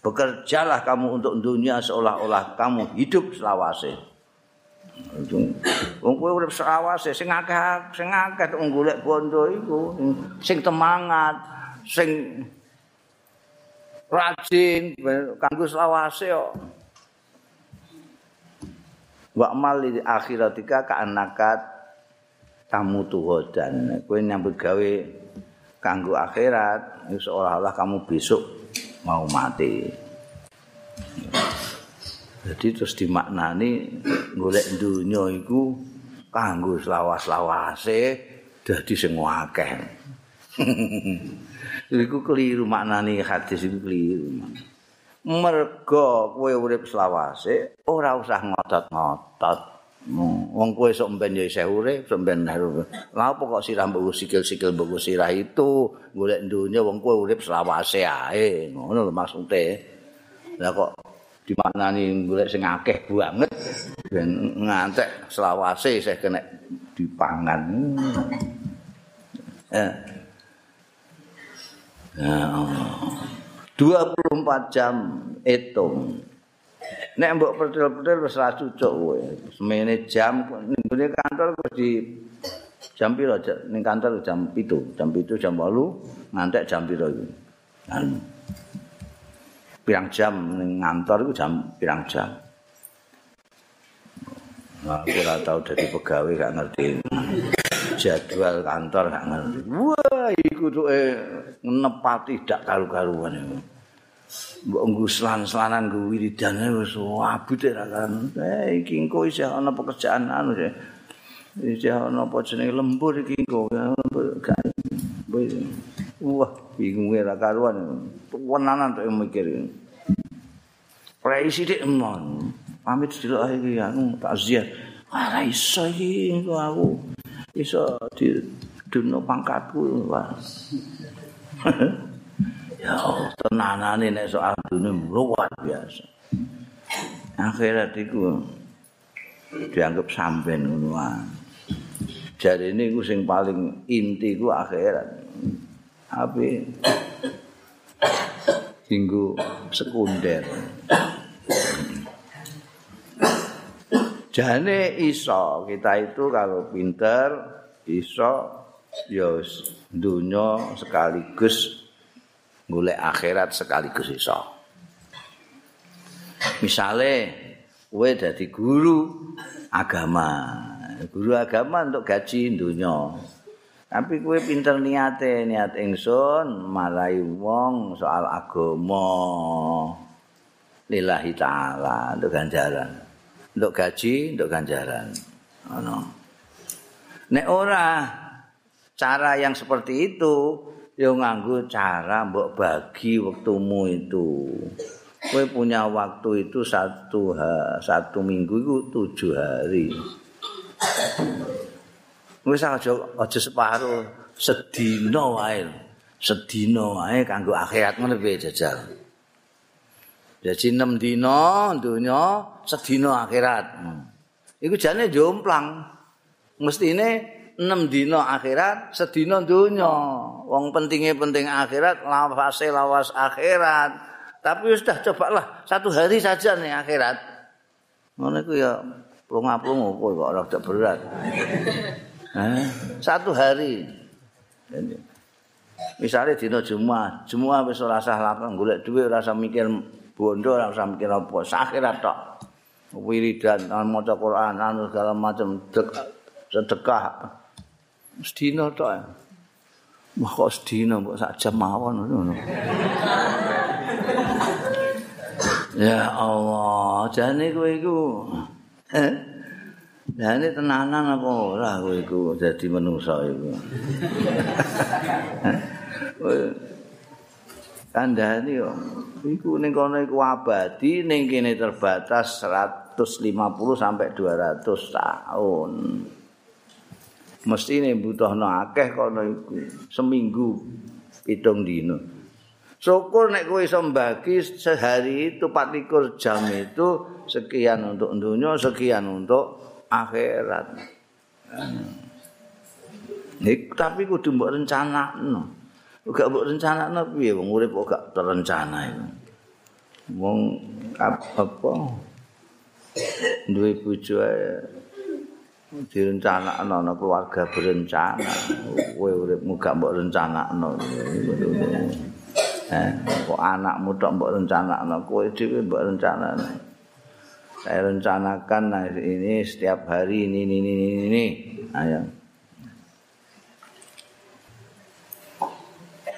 Bekerjalah kamu untuk dunia seolah-olah kamu hidup selawase. Wong kowe urip selawase sing akeh sing akeh golek bondo iku. Sing temangat sing rajin kanggo selawase kok wa mal di akhiratika ka anakat tamu tuhodan. Kowe nyambut gawe kanggo akhirat seolah-olah kamu besok mau mati. Jadi terus dimaknani golek dunya iku kanggo selawas-lawase dadi sing akeh. Iku keliru maknani hadis iku keliru merga kowe urip selawase ora usah ngotot-ngotot. Wong kowe sok mben ya isih urip sok mben lha apa kok sirah mbok sikil-sikil mbok sirah itu? Golek donya wong kowe urip selawase ae. Ngono lho maksude. Lha kok dimaknani golek sing akeh banget. Ben ngantek selawase isih kena dipangan. Eh. Ya 24 jam hitung. Nek mbok pertel-pertel wis ra cucuk kowe. Semene jam ning kantor wis di jam piro ning kantor jam 7, jam 7 jam 8 ngantek jam piro iki. Kan pirang jam ning kantor iku jam pirang jam. Nah, aku ora tau dadi pegawai gak ngerti. Jadwal kantor gak ngerti. Wah, iku tuh nepati dak karu-karuan iku. mbok nguslan-slanan nggo wiridane wis abut ra kan. Eh iki engko isih ana pekerjaan anu sih. Isih ana apa jenenge lembur iki engko. Wah bingung ra karuan. Tenanan tok mikir Praisi dik. Mon pamit delok iki anu takziah. Ora iso iki aku iso di duno pangkatku wah Ya tenanane nek soal dunia luar biasa. Akhirat itu dianggap sampean ngono Jadi ini ku sing paling inti ku akhirat. Tapi hinggu sekunder. Jane iso kita itu kalau pinter iso ya dunia sekaligus golek akhirat sekaligus iso. Misale kowe dadi guru agama. Guru agama untuk gaji dunya. Tapi kowe pinter niate, niat ingsun marai wong soal agama. Lillahi taala untuk ganjaran. Untuk gaji, untuk ganjaran. Ono. Nek ora cara yang seperti itu ya nganggo cara mbok bagi waktumu itu. Kowe punya waktu itu satu ha, satu minggu itu tujuh hari. Wis aja aja separo, sedina wae. Sedina wae kanggo akhirat ngono piye jajal. Jadi 6 dina donya, sedina akhirat. Iku jane jomplang. Mestine 6 dina akhirat, sedina donya. Wong pentinge penting akhirat, lawase lawas akhirat. Tapi sudah cobalah satu hari saja nih akhirat. Ngono iku ya plung-plung kok ora berat. Satu hari. Misalnya dina Jumat, Jumat wis ora usah lapang golek dhuwit ora usah mikir bondo ora usah mikir apa, akhirat tok. Wiridan, maca Quran, anu segala macam sedekah. Sedina tok. Wah kok sedina mbok sak jam mawon ngono. ya Allah, jane kowe iku. Eh? Ini tenanan apa ora kowe iku dadi manusa iku. Kandhani yo iku ning kono iku abadi ning kene terbatas 150 sampai 200 tahun. Mesti ini butuhno akeh kono iku seminggu pitung dino. Syukur nek kowe iso mbagi sehari itu 24 jam itu sekian untuk dunia, sekian untuk akhirat. Nek tapi kudu mbok rencanakno. Gak mbok rencanakno piye wong urip kok gak terencana iku. Wong apa? Duwe bojo direncanakno ana keluarga berencana. Kowe uripmu gak mbok rencanakno. Kok anakmu tok mbok rencanakno, kowe dhewe mbok rencanakno. saya rencanakan nah, ini setiap hari ini ini ini, ini. ayo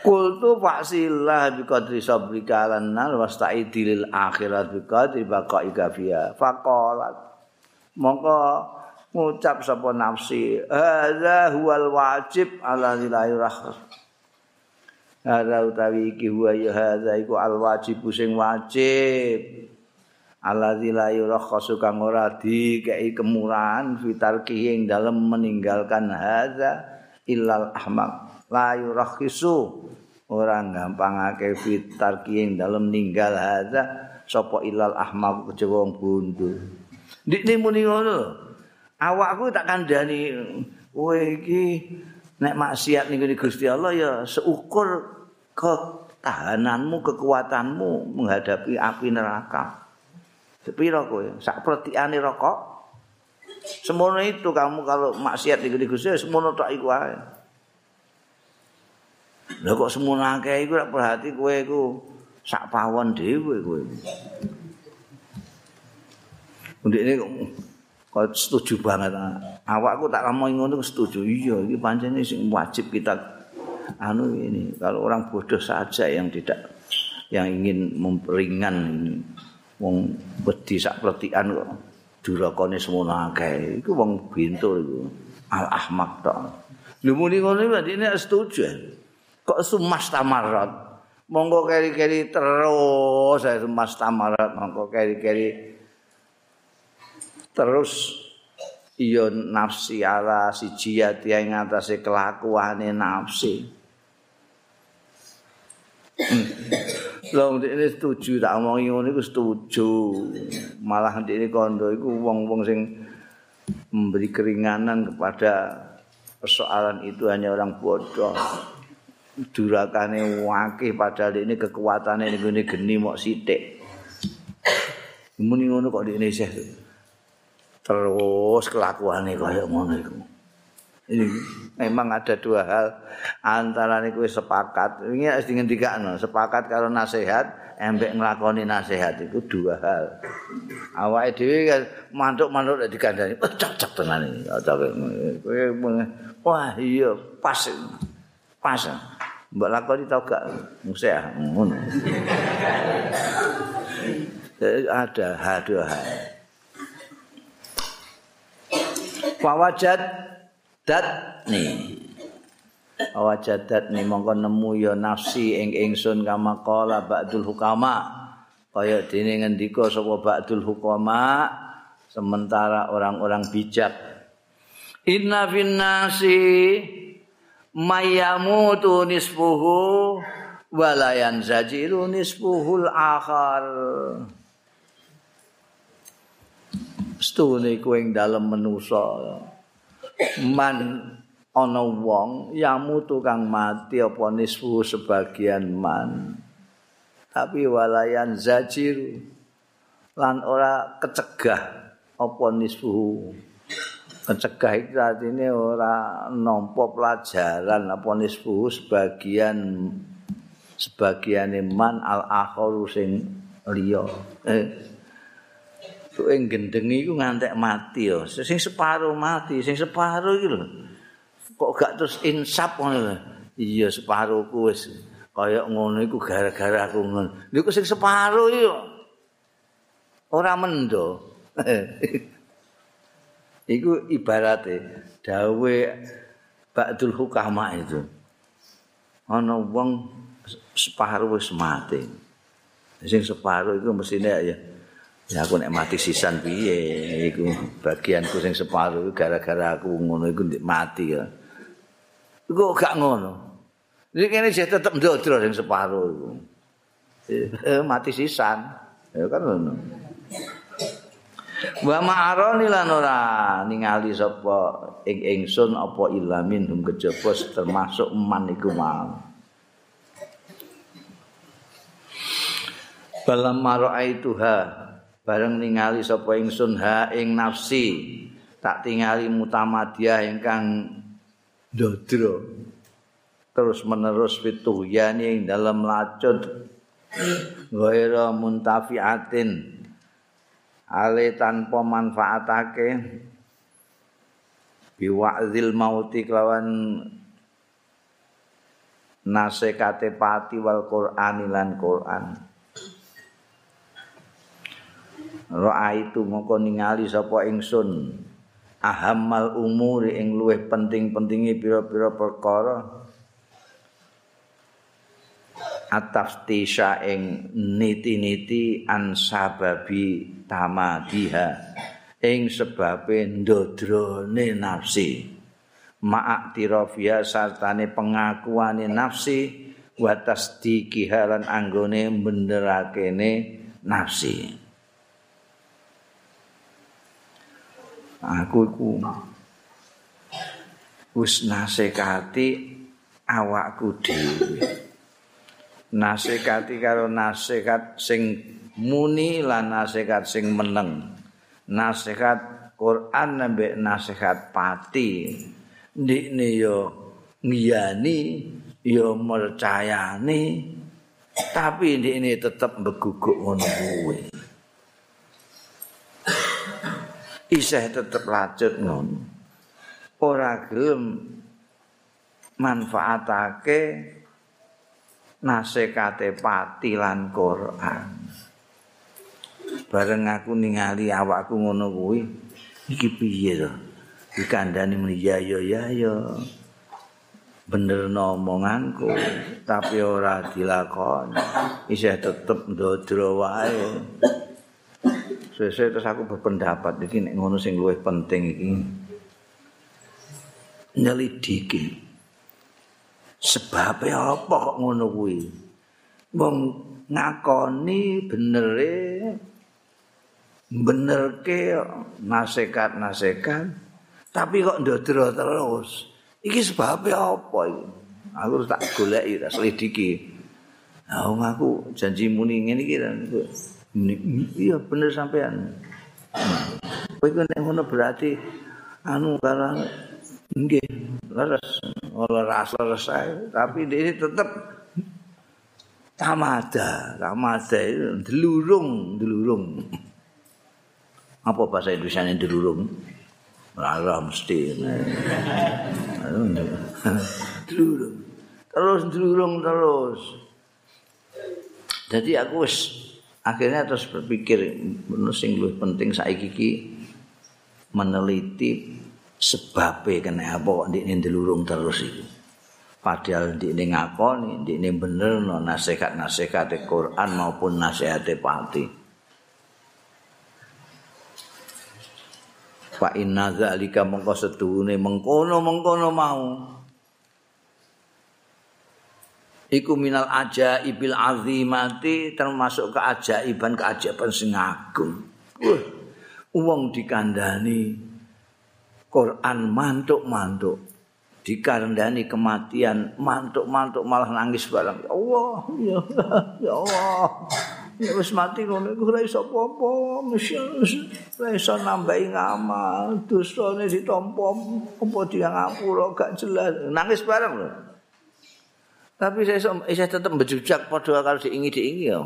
Kultu faksilah bi qadri sabrika lan nar wasta'idil akhirat bi qadri baqaika fiha. Faqalat mongko ngucap sapa nafsi hadza huwal wajib ala lillahi rahmat Hadza utawi iki huwa ya hadza iku al wajib sing wajib. Alladzi la yurakhasu kang ora dikei kemurahan fitarki ing dalem meninggalkan hadza illal ahmaq. La yurakhisu ora gampangake fitarki ing dalem ninggal hadza sapa illal ahmaq kecewa bondo ndikne muni ngono awakku tak kandhani kowe iki nek maksiat ning Gusti Allah ya seukur ketahananmu kekuatanmu menghadapi api neraka Sepiro kowe? Sak pretiane rokok. Semono itu kamu kalau maksiat gede Gusti semono tok iku ae. Lah kok semono akeh iku ora perhati kowe iku sak pawon dhewe kowe. Undine kok setuju banget. Awakku tak ngomong ngono setuju. Iya, iki pancen sing wajib kita anu ini. Kalau orang bodoh saja yang tidak yang ingin memperingan ini. wong wedi sak pletikan kok durakane semono akeh iku wong bintul iku al ahmak tok muni ngono iki nek setuju kok sumas tamarat monggo keri-keri terus saya sumas tamarat monggo keri-keri terus iya nafsi ala siji ati ing atase kelakuane nafsi Lah ini setuju tak omongi ngono iku setuju. Malah ini kondo iku wong-wong sing memberi keringanan kepada persoalan itu hanya orang bodoh. Durakane wakih padahal ini kekuatannya ini gini geni mok sithik. Muni ngono kok di Indonesia terus kelakuannya kayak ngono iku. Ini memang ada dua hal antara niku sepakat. Ini harus dihentikan sepakat kalau nasihat embek ngelakoni nasihat itu dua hal. Dewi kan mantuk-mantuk dari dikandani oh, cocok tenan ini wah iya pas pas. Mbak lakoni tau gak? Musia ngono. Ada hal dua hal Fawajat dat nih. Awajadat nih mongko nemu ya nafsi ing ingsun kama qala ba'dul hukama. Kaya dene ngendika sapa ba'dul hukama sementara orang-orang bijak. Inna finnasi mayamutu nisfuhu walayan zajiru nisfuhul akhar. Stune kuwi dalem manusa man ana wong yamutu kang mati apa nisfu sebagian man. Tapi walayan zajiru lan ora kecegah apa nisfu kecegah itu artinya ora nompo pelajaran apa nisfu sebagian sebagian man al akharu sing liya eh Tuh yang gendeng itu ngantek mati ya. Sing separuh mati, sing separuh itu Kok gak terus insap ngono Iya separuh ku wis kaya ngono iku gara-gara aku ngono. Lha sing separuh iki ora mendo. Iku ibarate dawe Ba'dul Hukama itu. Ana wong separuh wis mati. Sing separuh itu mestine ya ya aku nek mati sisan piye iku bagianku sing separuh gara-gara aku ngono iku mati ya. Iku gak ngono. Iki kene sih tetep ndodro sing separuh iku. Eh, mati sisan. Ya kan ngono. Wa ma'arani lan ora ningali sapa ing ingsun apa ilamin hum kejaba termasuk man iku mau. Balam mara'aituha bareng ningali sapa ingsun ha ing nafsi tak tingali mutamadiyah ingkang dodro terus menerus fituhyani ing dalam lacut ghaira muntafiatin ale tanpa manfaatake biwa'zil mauti kelawan nasekate pati wal qur'ani lan qur'an. Ra'a itu moko ningali sapa ingsun ahammal umuri ing luwih penting-pentingi pira-pira perkara ataftisha ing niti-niti an sababi tamadiha ing sebabe ndodrone nafsi ma'ak tirafia sartane pengakuane nafsi wa tasdiqi halan anggone benderakene nafsi. Aku iku wis nasekati awakku dhewe nasekati karo nasehat sing muni lan nasehat sing meneng. Nasehat Quran nambah nasehat pati. Ndikne yo ngiyani yo mercayani tapi ndikne tetep beguguk ngono kuwe isih tetep lanjut ngono. Ora gelem manfaatake nasekate pati lan Quran. Bareng aku ningali awakku ngono kuwi, iki piye to? Dikandani muni ya ya ya ya. Bener omonganku, tapi ora dilakoni. Isih tetep ndodro wae. Sesuk terus aku berpendapat iki nek ngono sing luwih penting iki. Nyelidiki. Sebab apa kok ngono kuwi? Wong ngakoni benere benerke nasekat-nasekat tapi kok ndodro terus. Iki sebab apa iki? Aku tak goleki, tak selidiki. Nah, aku janji muni ngene iki iya bener sampean. Kowe nek ngono berarti anu karang nggih leres rasa resah tapi dia tetap tamada tamada itu delurung delurung. Apa bahasa Indonesia ini delurung rara mesti. Delurung. Terus delurung terus. Jadi aku wis akhirnya terus berpikir sing lebih penting saiki iki meneliti sebabe kena apa kok ndekne ndelurung terus iku. Padahal ndekne ngakoni, ndekne bener no nasihat-nasihat Quran maupun nasihat pati. fa inna zalika mengko setuhune mengkono-mengkono mau iku minal ajaibil azimati termasuk keajaiban keajaiban sing agung uh, wong dikandani Quran mantuk-mantuk. Dikandani kematian mantuk-mantuk malah nangis barang ya Allah ya, ya Allah. Ya wis mati ngono iku ora iso apa-apa. Ora iso nambahi ngamal. Dosane ditampa apa dia ngapura gak jelas. Nangis bareng lho. Tapi saya saya tetap bejujak padha karo diingi-diingi ya.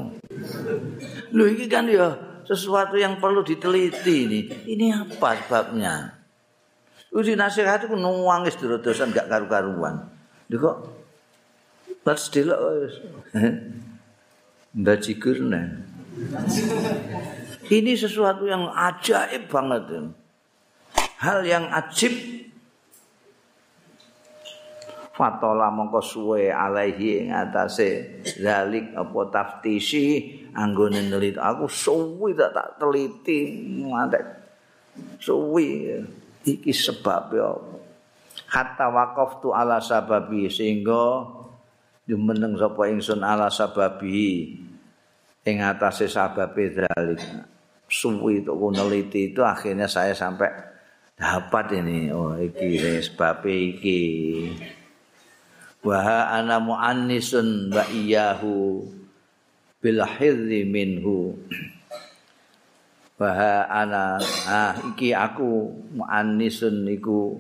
Lho iki kan ya sesuatu yang perlu diteliti ini. Ini apa sebabnya Uji nasihat itu nuangis dulu dosan gak karu-karuan. Dia kok Pas delok wis. Mbak Ini sesuatu yang ajaib banget. Hal yang ajib Fatola mongko suwe alaihi ing atase zalik apa taftisi anggone neliti aku suwi tak tak teliti ngantek suwi iki sebab ya hatta waqaftu ala sababi sehingga jumeneng sapa ingsun ala sababi ing atase sababe dzalik suwi itu neliti itu akhirnya saya sampai dapat ini. Oh iki sebab iki. Wa ana muannisun wa iyahu bil minhu Baha ana. Ah iki aku muannisun niku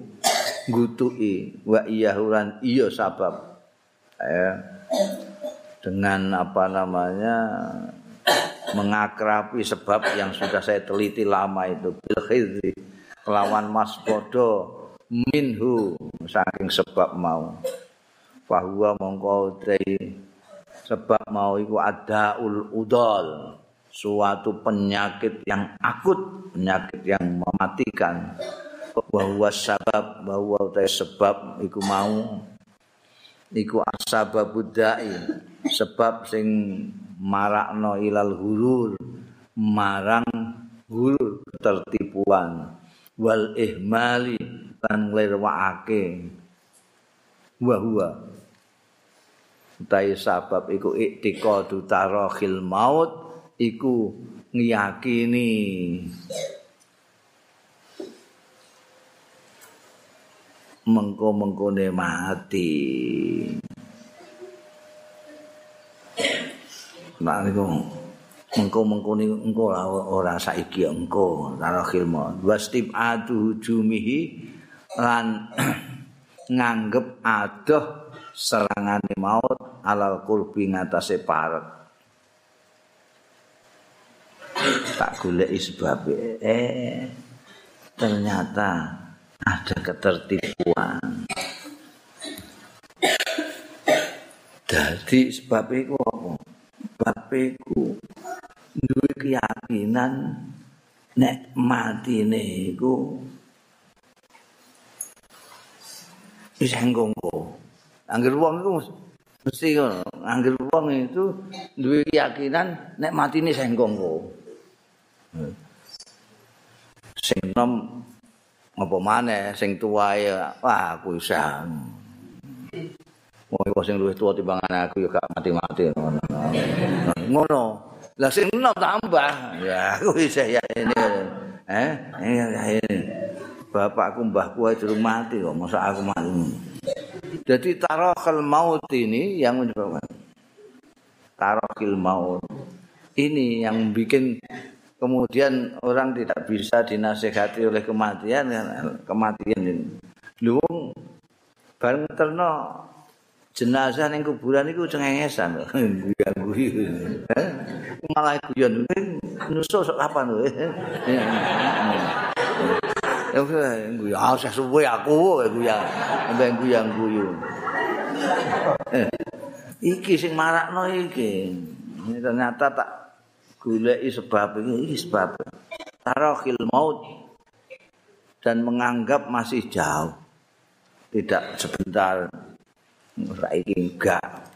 ngutuki wa iyahuran iya sabab. Ya. Dengan apa namanya mengakrapi sebab yang sudah saya teliti lama itu. Bil lawan mas bodo minhu saking sebab mau. Bahwa mongko sebab mau iku ada ul udol suatu penyakit yang akut, penyakit yang mematikan. Bahwa sebab, bahwa utai sebab iku mau. Iku asbabud dai, sebab sing marakno ilal hurur, marang hurur ketertipuan. Wal ihmali lan nglirwakake wa huwa utai sabab iku iktiqadu tarakhil maut iku ngiyakini mengko-mengkone mati. Nah niku mengko-mengkone engko ora saiki engko karo khilma. Wastib jumihi lan nganggep adoh serangane maut alal kurbi ngatasé parek. Tak golek sebab eh ternyata ada ketertipuan. Jadi sebab itu apa? Sebab itu duwe keyakinan nek mati niku wis enggongko angger wong iku mesti ngono. Angger wong itu duwe keyakinan nek matine senggongko sing nom apa maneh sing tuwae wah aku isa Wong sing luwih tuwa timbangan aku ya gak mati-mati ngono. Ngono. Lah sing nom tambah. Ya aku isa ya ini. Eh, ini. Bapakku mbahku ae durung mati kok, masa aku mati. Jadi tarakal maut ini yang menyebabkan tarakil maut ini yang bikin kemudian orang tidak bisa dinasehati oleh kematian kematian ini. Bareng terno jenazah ning kuburan iku cengengesan guyu-guyu. Malah guyon nusuk sok kapan lho ya guyu ah suwe aku guyu mbek guyu iki sing marakno iki. Ternyata tak goleki sebab ini, sebab. Tarakhil maut dan menganggap masih jauh. Tidak sebentar. Saiki enggak.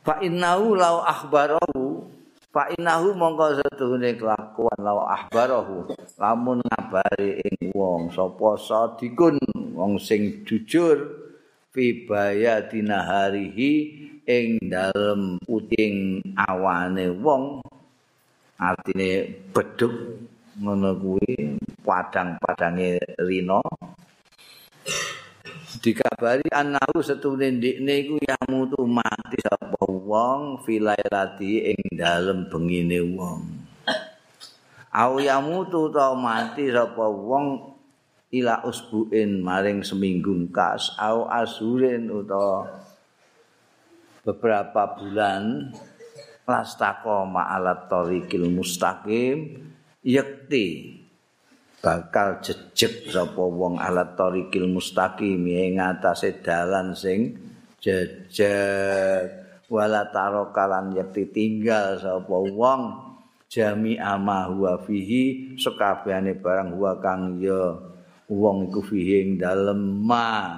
Fa innahu law akhbarahu fa innahu mongko setuhune kelakuan law ahbarahu lamun ngabari ing wong sapa sadikun wong sing jujur fi bayadina harihi ing dalem puting awane wong artine beduk ngono kuwi padang-padange rino dikabari anahu setune ndikne iku yamutu mati sapa wong filailati ing dalem bengine wong. Au yamutu ta mati sapa wong ila usbuin maring seminggu kas au asurin utawa beberapa bulan lastaqo ma'alat tariqil mustaqim yakti bakal jejeg sapa wong alat tariqil mustaqim ing atase dalan sing jejeg. Wala tarokalan yakti tinggal sapa wong jami ama huwa fihi sekabehane barang huwa kang ya wong iku fihi ing dalem ma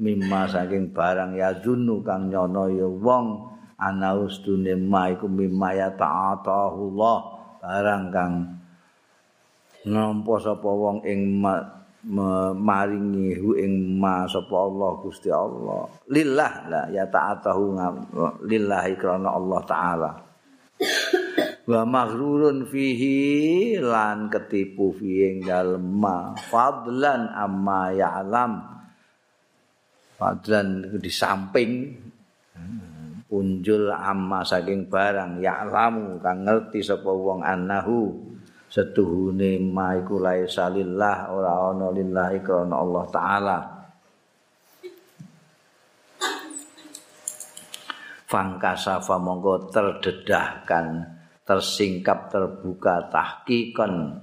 mimma saking barang ya dunu kang nyono ya wong. Ana ustune ma iku mimma ya ta'atahullah barang kang nampa sapa wong ing maringi hu ing ma sapa Allah Gusti Allah. Lillah la ya ta'atahu lillahi krana Allah taala. Wa maghrurun fihi lan ketipu fi ing dalem ma. Fadlan amma ya'lam fadlan di samping unjul amma saking barang ya'lamu kang ngerti sapa wong annahu setuhune ma iku laisa lillah ora ana lillahi Allah taala. Fangkasafa monggo terdedahkan tersingkap terbuka tahkikan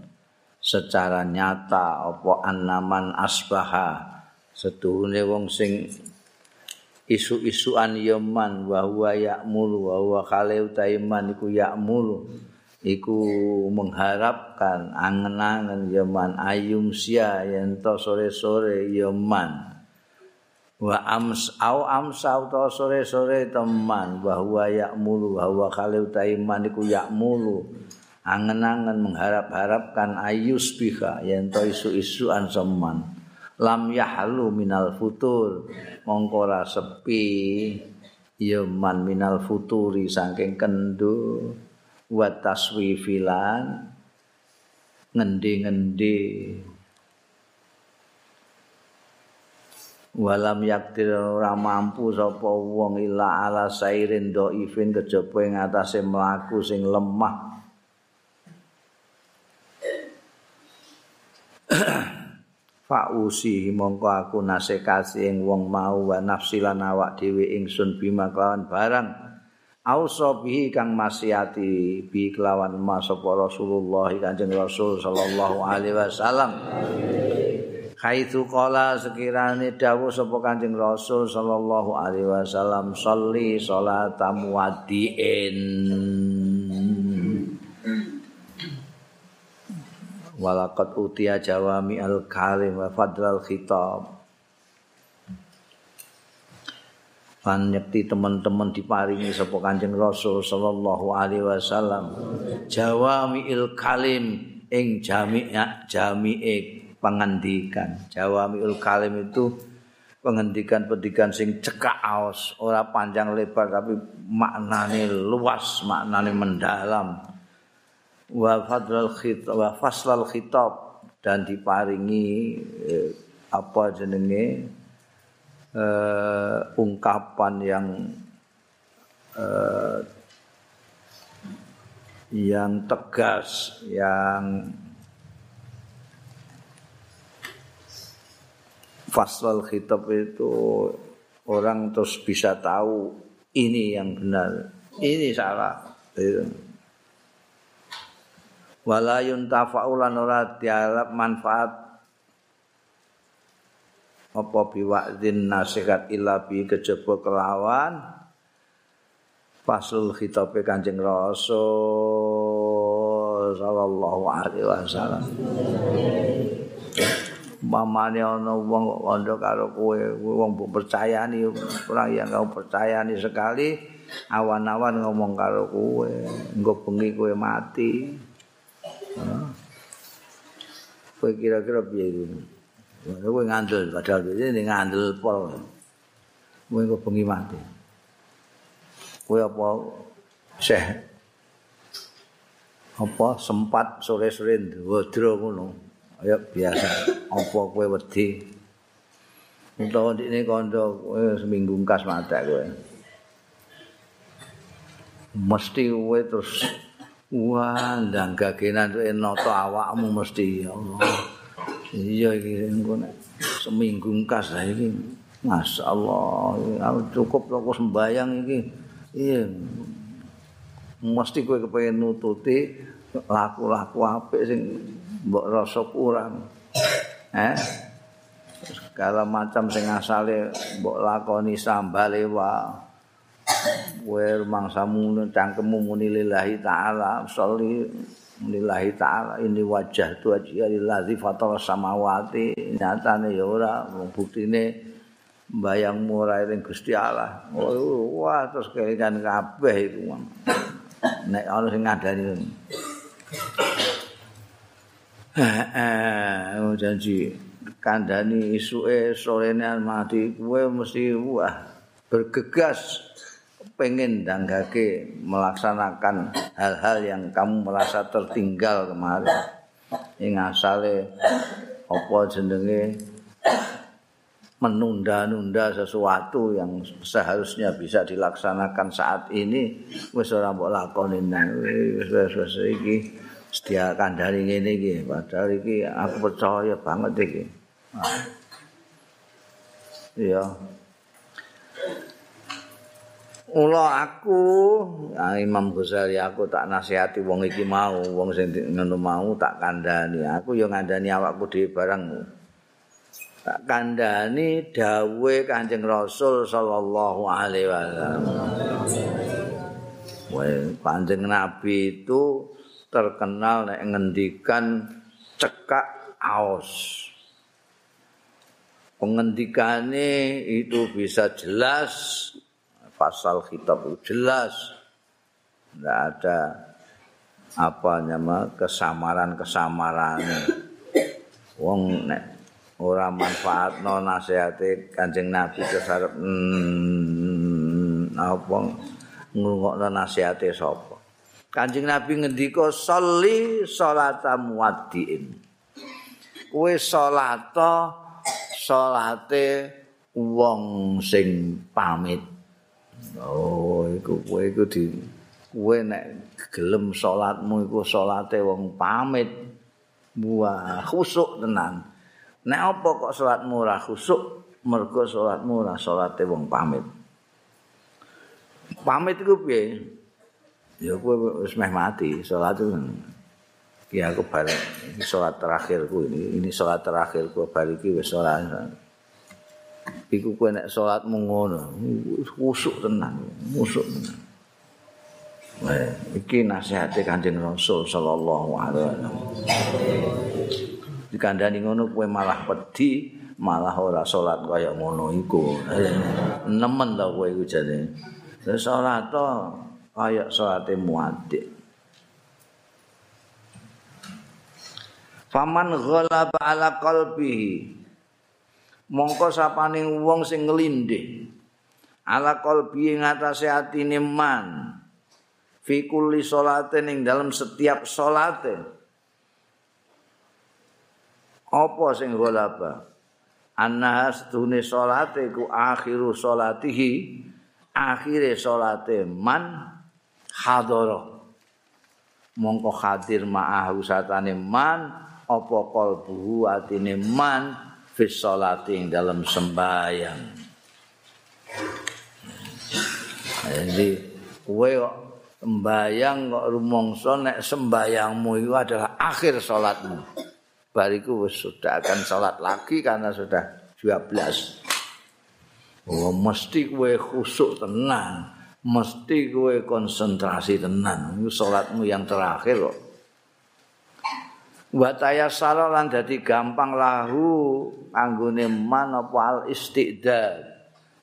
secara nyata apa annaman asbaha setuhune wong sing isu-isuan yaman wa huwa ya'mulu wa huwa khaleu taiman iku ya'mulu. Iku mengharapkan angen-angen yaman ayum sia yen to sore-sore yaman wa ams au amsa to sore-sore teman bahwa yakmulu bahwa kalau taiman iku yakmulu angen-angen mengharap-harapkan ayus biha yen to isu-isuan seman lam yahlu minal futur. Mongkora sepi yaman minal futuri saking kendu. Wa taswifilan ngendi-ngendi. Walam yaktir ora mampu sapa wong ila ala sairin dhaifin kejaba ing atase mlaku sing lemah Fa'usi mongko aku nasekasi ing wong mau wa nafsi lan awak dhewe ingsun bima kelawan barang. Ausa bihi kang masiati bi kelawan ma sapa Rasulullah Kanjeng Rasul sallallahu alaihi wasallam. Kaitu qala sekirane dawuh sapa Kanjeng Rasul sallallahu alaihi wasallam sholli salatam wadiin Walaqad utiya jawami al-kalim wa fadlal khitab. Lan nyekti teman-teman diparingi sapa Kanjeng Rasul sallallahu alaihi wasallam jawamiil kalim ing jami'a jami'e pengendikan. Jawamiul kalim itu pengendikan-pendikan sing cekak aos ora panjang lebar tapi maknane luas maknane mendalam wa fadlal khitab wa faslal khitab dan diparingi eh, apa jenenge uh, ungkapan yang uh, yang tegas, yang fasal khitab itu orang terus bisa tahu ini yang benar, ini salah. Walayun tafaulan ora dialap manfaat apa biwa'zin nasihat illa bi kejaba kelawan. Fasul khitabe Kanjeng Rasul sallallahu alaihi wasallam. Mamane ana wong kandha karo kowe wong mbok percayani ora yang kau percayani sekali. Awan-awan ngomong karo kowe engko bengi kowe mati Kowe kira-kira piye iku? Kowe ngandel padahal iki ngandel pol. Kowe kok bengi mati. Kowe apa Syekh apa sempat sore-sore ndrodro ngono. Ayo biasa. Apa kowe wedi? Utawa ndikne kanca kowe seminggu kas mati kowe. Mesti kowe terus Wah, ndang gagenan tuh noto awakmu mesti Allah. Iya iki engko seminggu kas lah iki. Masya Allah, aku cukup aku sembayang iki. Iya. Mesti kowe kepengin nututi laku-laku apik sing mbok rasa kurang. Eh? Segala macam sing asale mbok lakoni sambale wae. Kowe mangsamu cangkemmu muni lillahi taala sholli lillahi taala ini wajah tu aja lillahi fatal samawati nyatane ya ora buktine bayang ora ing Gusti Allah. Wah terus kelingan kabeh itu nek ana sing ngadani eh janji kandhani isuke sorene mati kowe mesti wah bergegas pengen danggake melaksanakan hal-hal yang kamu merasa tertinggal kemarin. Ing asale apa jenenge? Menunda-nunda sesuatu yang seharusnya bisa dilaksanakan saat ini wis ora mbok lakoni nang wis iki sedia kandhani ngene iki. Padahal iki aku percaya banget iki. Iya Ula aku nah, Imam Ghazali aku tak nasihati wong iki mau wong sing ngono mau tak kandhani. Aku ya ngandani awakku dhewe barang. Tak kandhani dawe Kanjeng Rasul sallallahu alaihi wasallam. Wah, panjang Nabi itu terkenal nek ngendikan cekak aos. Pengendikane itu bisa jelas pasal kitab itu jelas. Tidak ada apa nama kesamaran-kesamaran wong nek ora manfaat no nasihate kanjeng nabi kesarep mm, apa ngrungokno nasihate sapa? Kanjeng nabi ngendika sholli sholata muaddiin kowe sholata sholate wong sing pamit Oh, iku kowe iku di kowe nek gelem salatmu iku salate wong pamit. Wah, khusuk tenan. Nek apa kok salatmu ora khusuk? Mergo salatmu ora salate wong pamit. Pamit iku piye? Ya kowe wis meh mati, salat itu Ya aku bareng ini salat terakhirku ini. Ini salat terakhirku bar iki wis ora iku kowe nek salatmu ngono khusuk tenan khusuk tenan Wah, iki nasihate Kanjeng Rasul sallallahu alaihi wasallam. Dikandani ngono kowe malah pedhi, malah ora salat kaya ngono iku. Nemen ta kowe iku. Salat to kaya salate muaddik. Faman ghalaba ala qalbihi mongko sapane wong sing nglindih ala qalbi ngatasé atine man. Fi kulli salate ning dalam setiap salate. Apa sing golaba? Anna astune salate ku akhiru salatihi akhire salate man hadara. Mongko hadir ma'ahu satane man apa qalbu atine man fis salati dalam sembahyang. Jadi kowe sembahyang kok rumangsa nek sembahyangmu itu adalah akhir salatmu. Bariku sudah akan salat lagi karena sudah 12. Oh, mesti kowe khusuk tenang, mesti kowe konsentrasi tenang. Itu salatmu yang terakhir kok. Wa tayassara lan dadi gampang lahu anggone man apa al istidad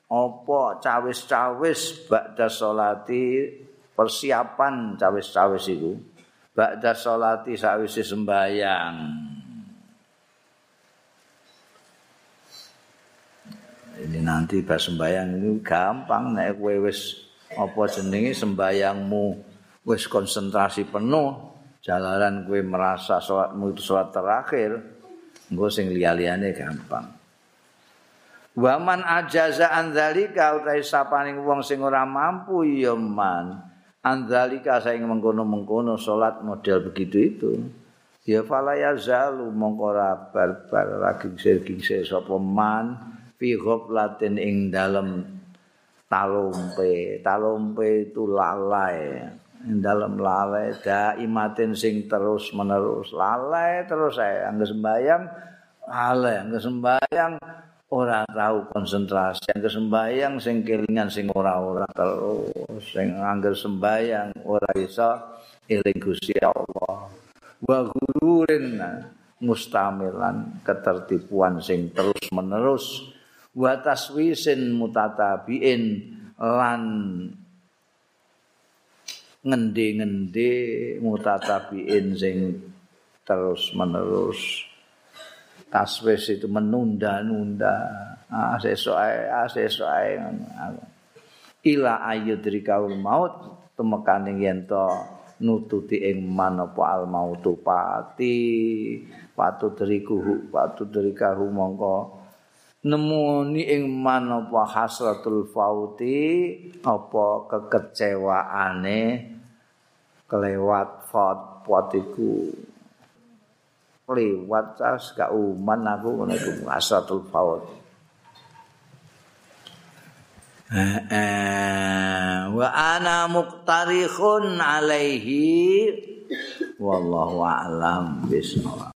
apa cawis-cawis ba'da salati persiapan cawis-cawis iku. Ba'da salati sawise sembayang ini nanti pas sembayang ini gampang nek kowe wis apa jenenge sembayangmu wis konsentrasi penuh jalaran kowe merasa salatmu itu salat terakhir engko sing liya-liyane gampang. Waman ajaza andzalika utahe sapaning wong sing ora mampu ya man andzalika saing mengkono-mengkono salat model begitu itu. Ya fala yazalu mongko ora barbar lagi sir-sir sapa man fi ghaflatin ing dalem talompe. Talompe itu lalai ing dalem lalai daimatin sing terus menerus. Lalai terus saya angge sembayang lalai angge sembayang ora tahu konsentrasi. Yang kesembayang sing kelingan sing ora-ora terus. Sing angger sembayang ora iso eling Gusti Allah. Wa gururin mustamilan ketertipuan sing terus menerus. Wa taswisin mutatabiin lan ngendi-ngendi mutatabiin sing terus menerus taswis itu menunda-nunda. Ah sesuk ae ah sesuk ae. Ila ayudri kaul maut temekane yen to nututi ing manapa al mautu pati. Patu deriku patu derikahu mongko. Nemuni ing manapa hasratul fauti apa kekecewaane kelewat faut potiku liwat tas gak uman aku ngono iku. Asatul faut wa ana muqtarikhun alaihi. Wallahu a'lam. Bismillah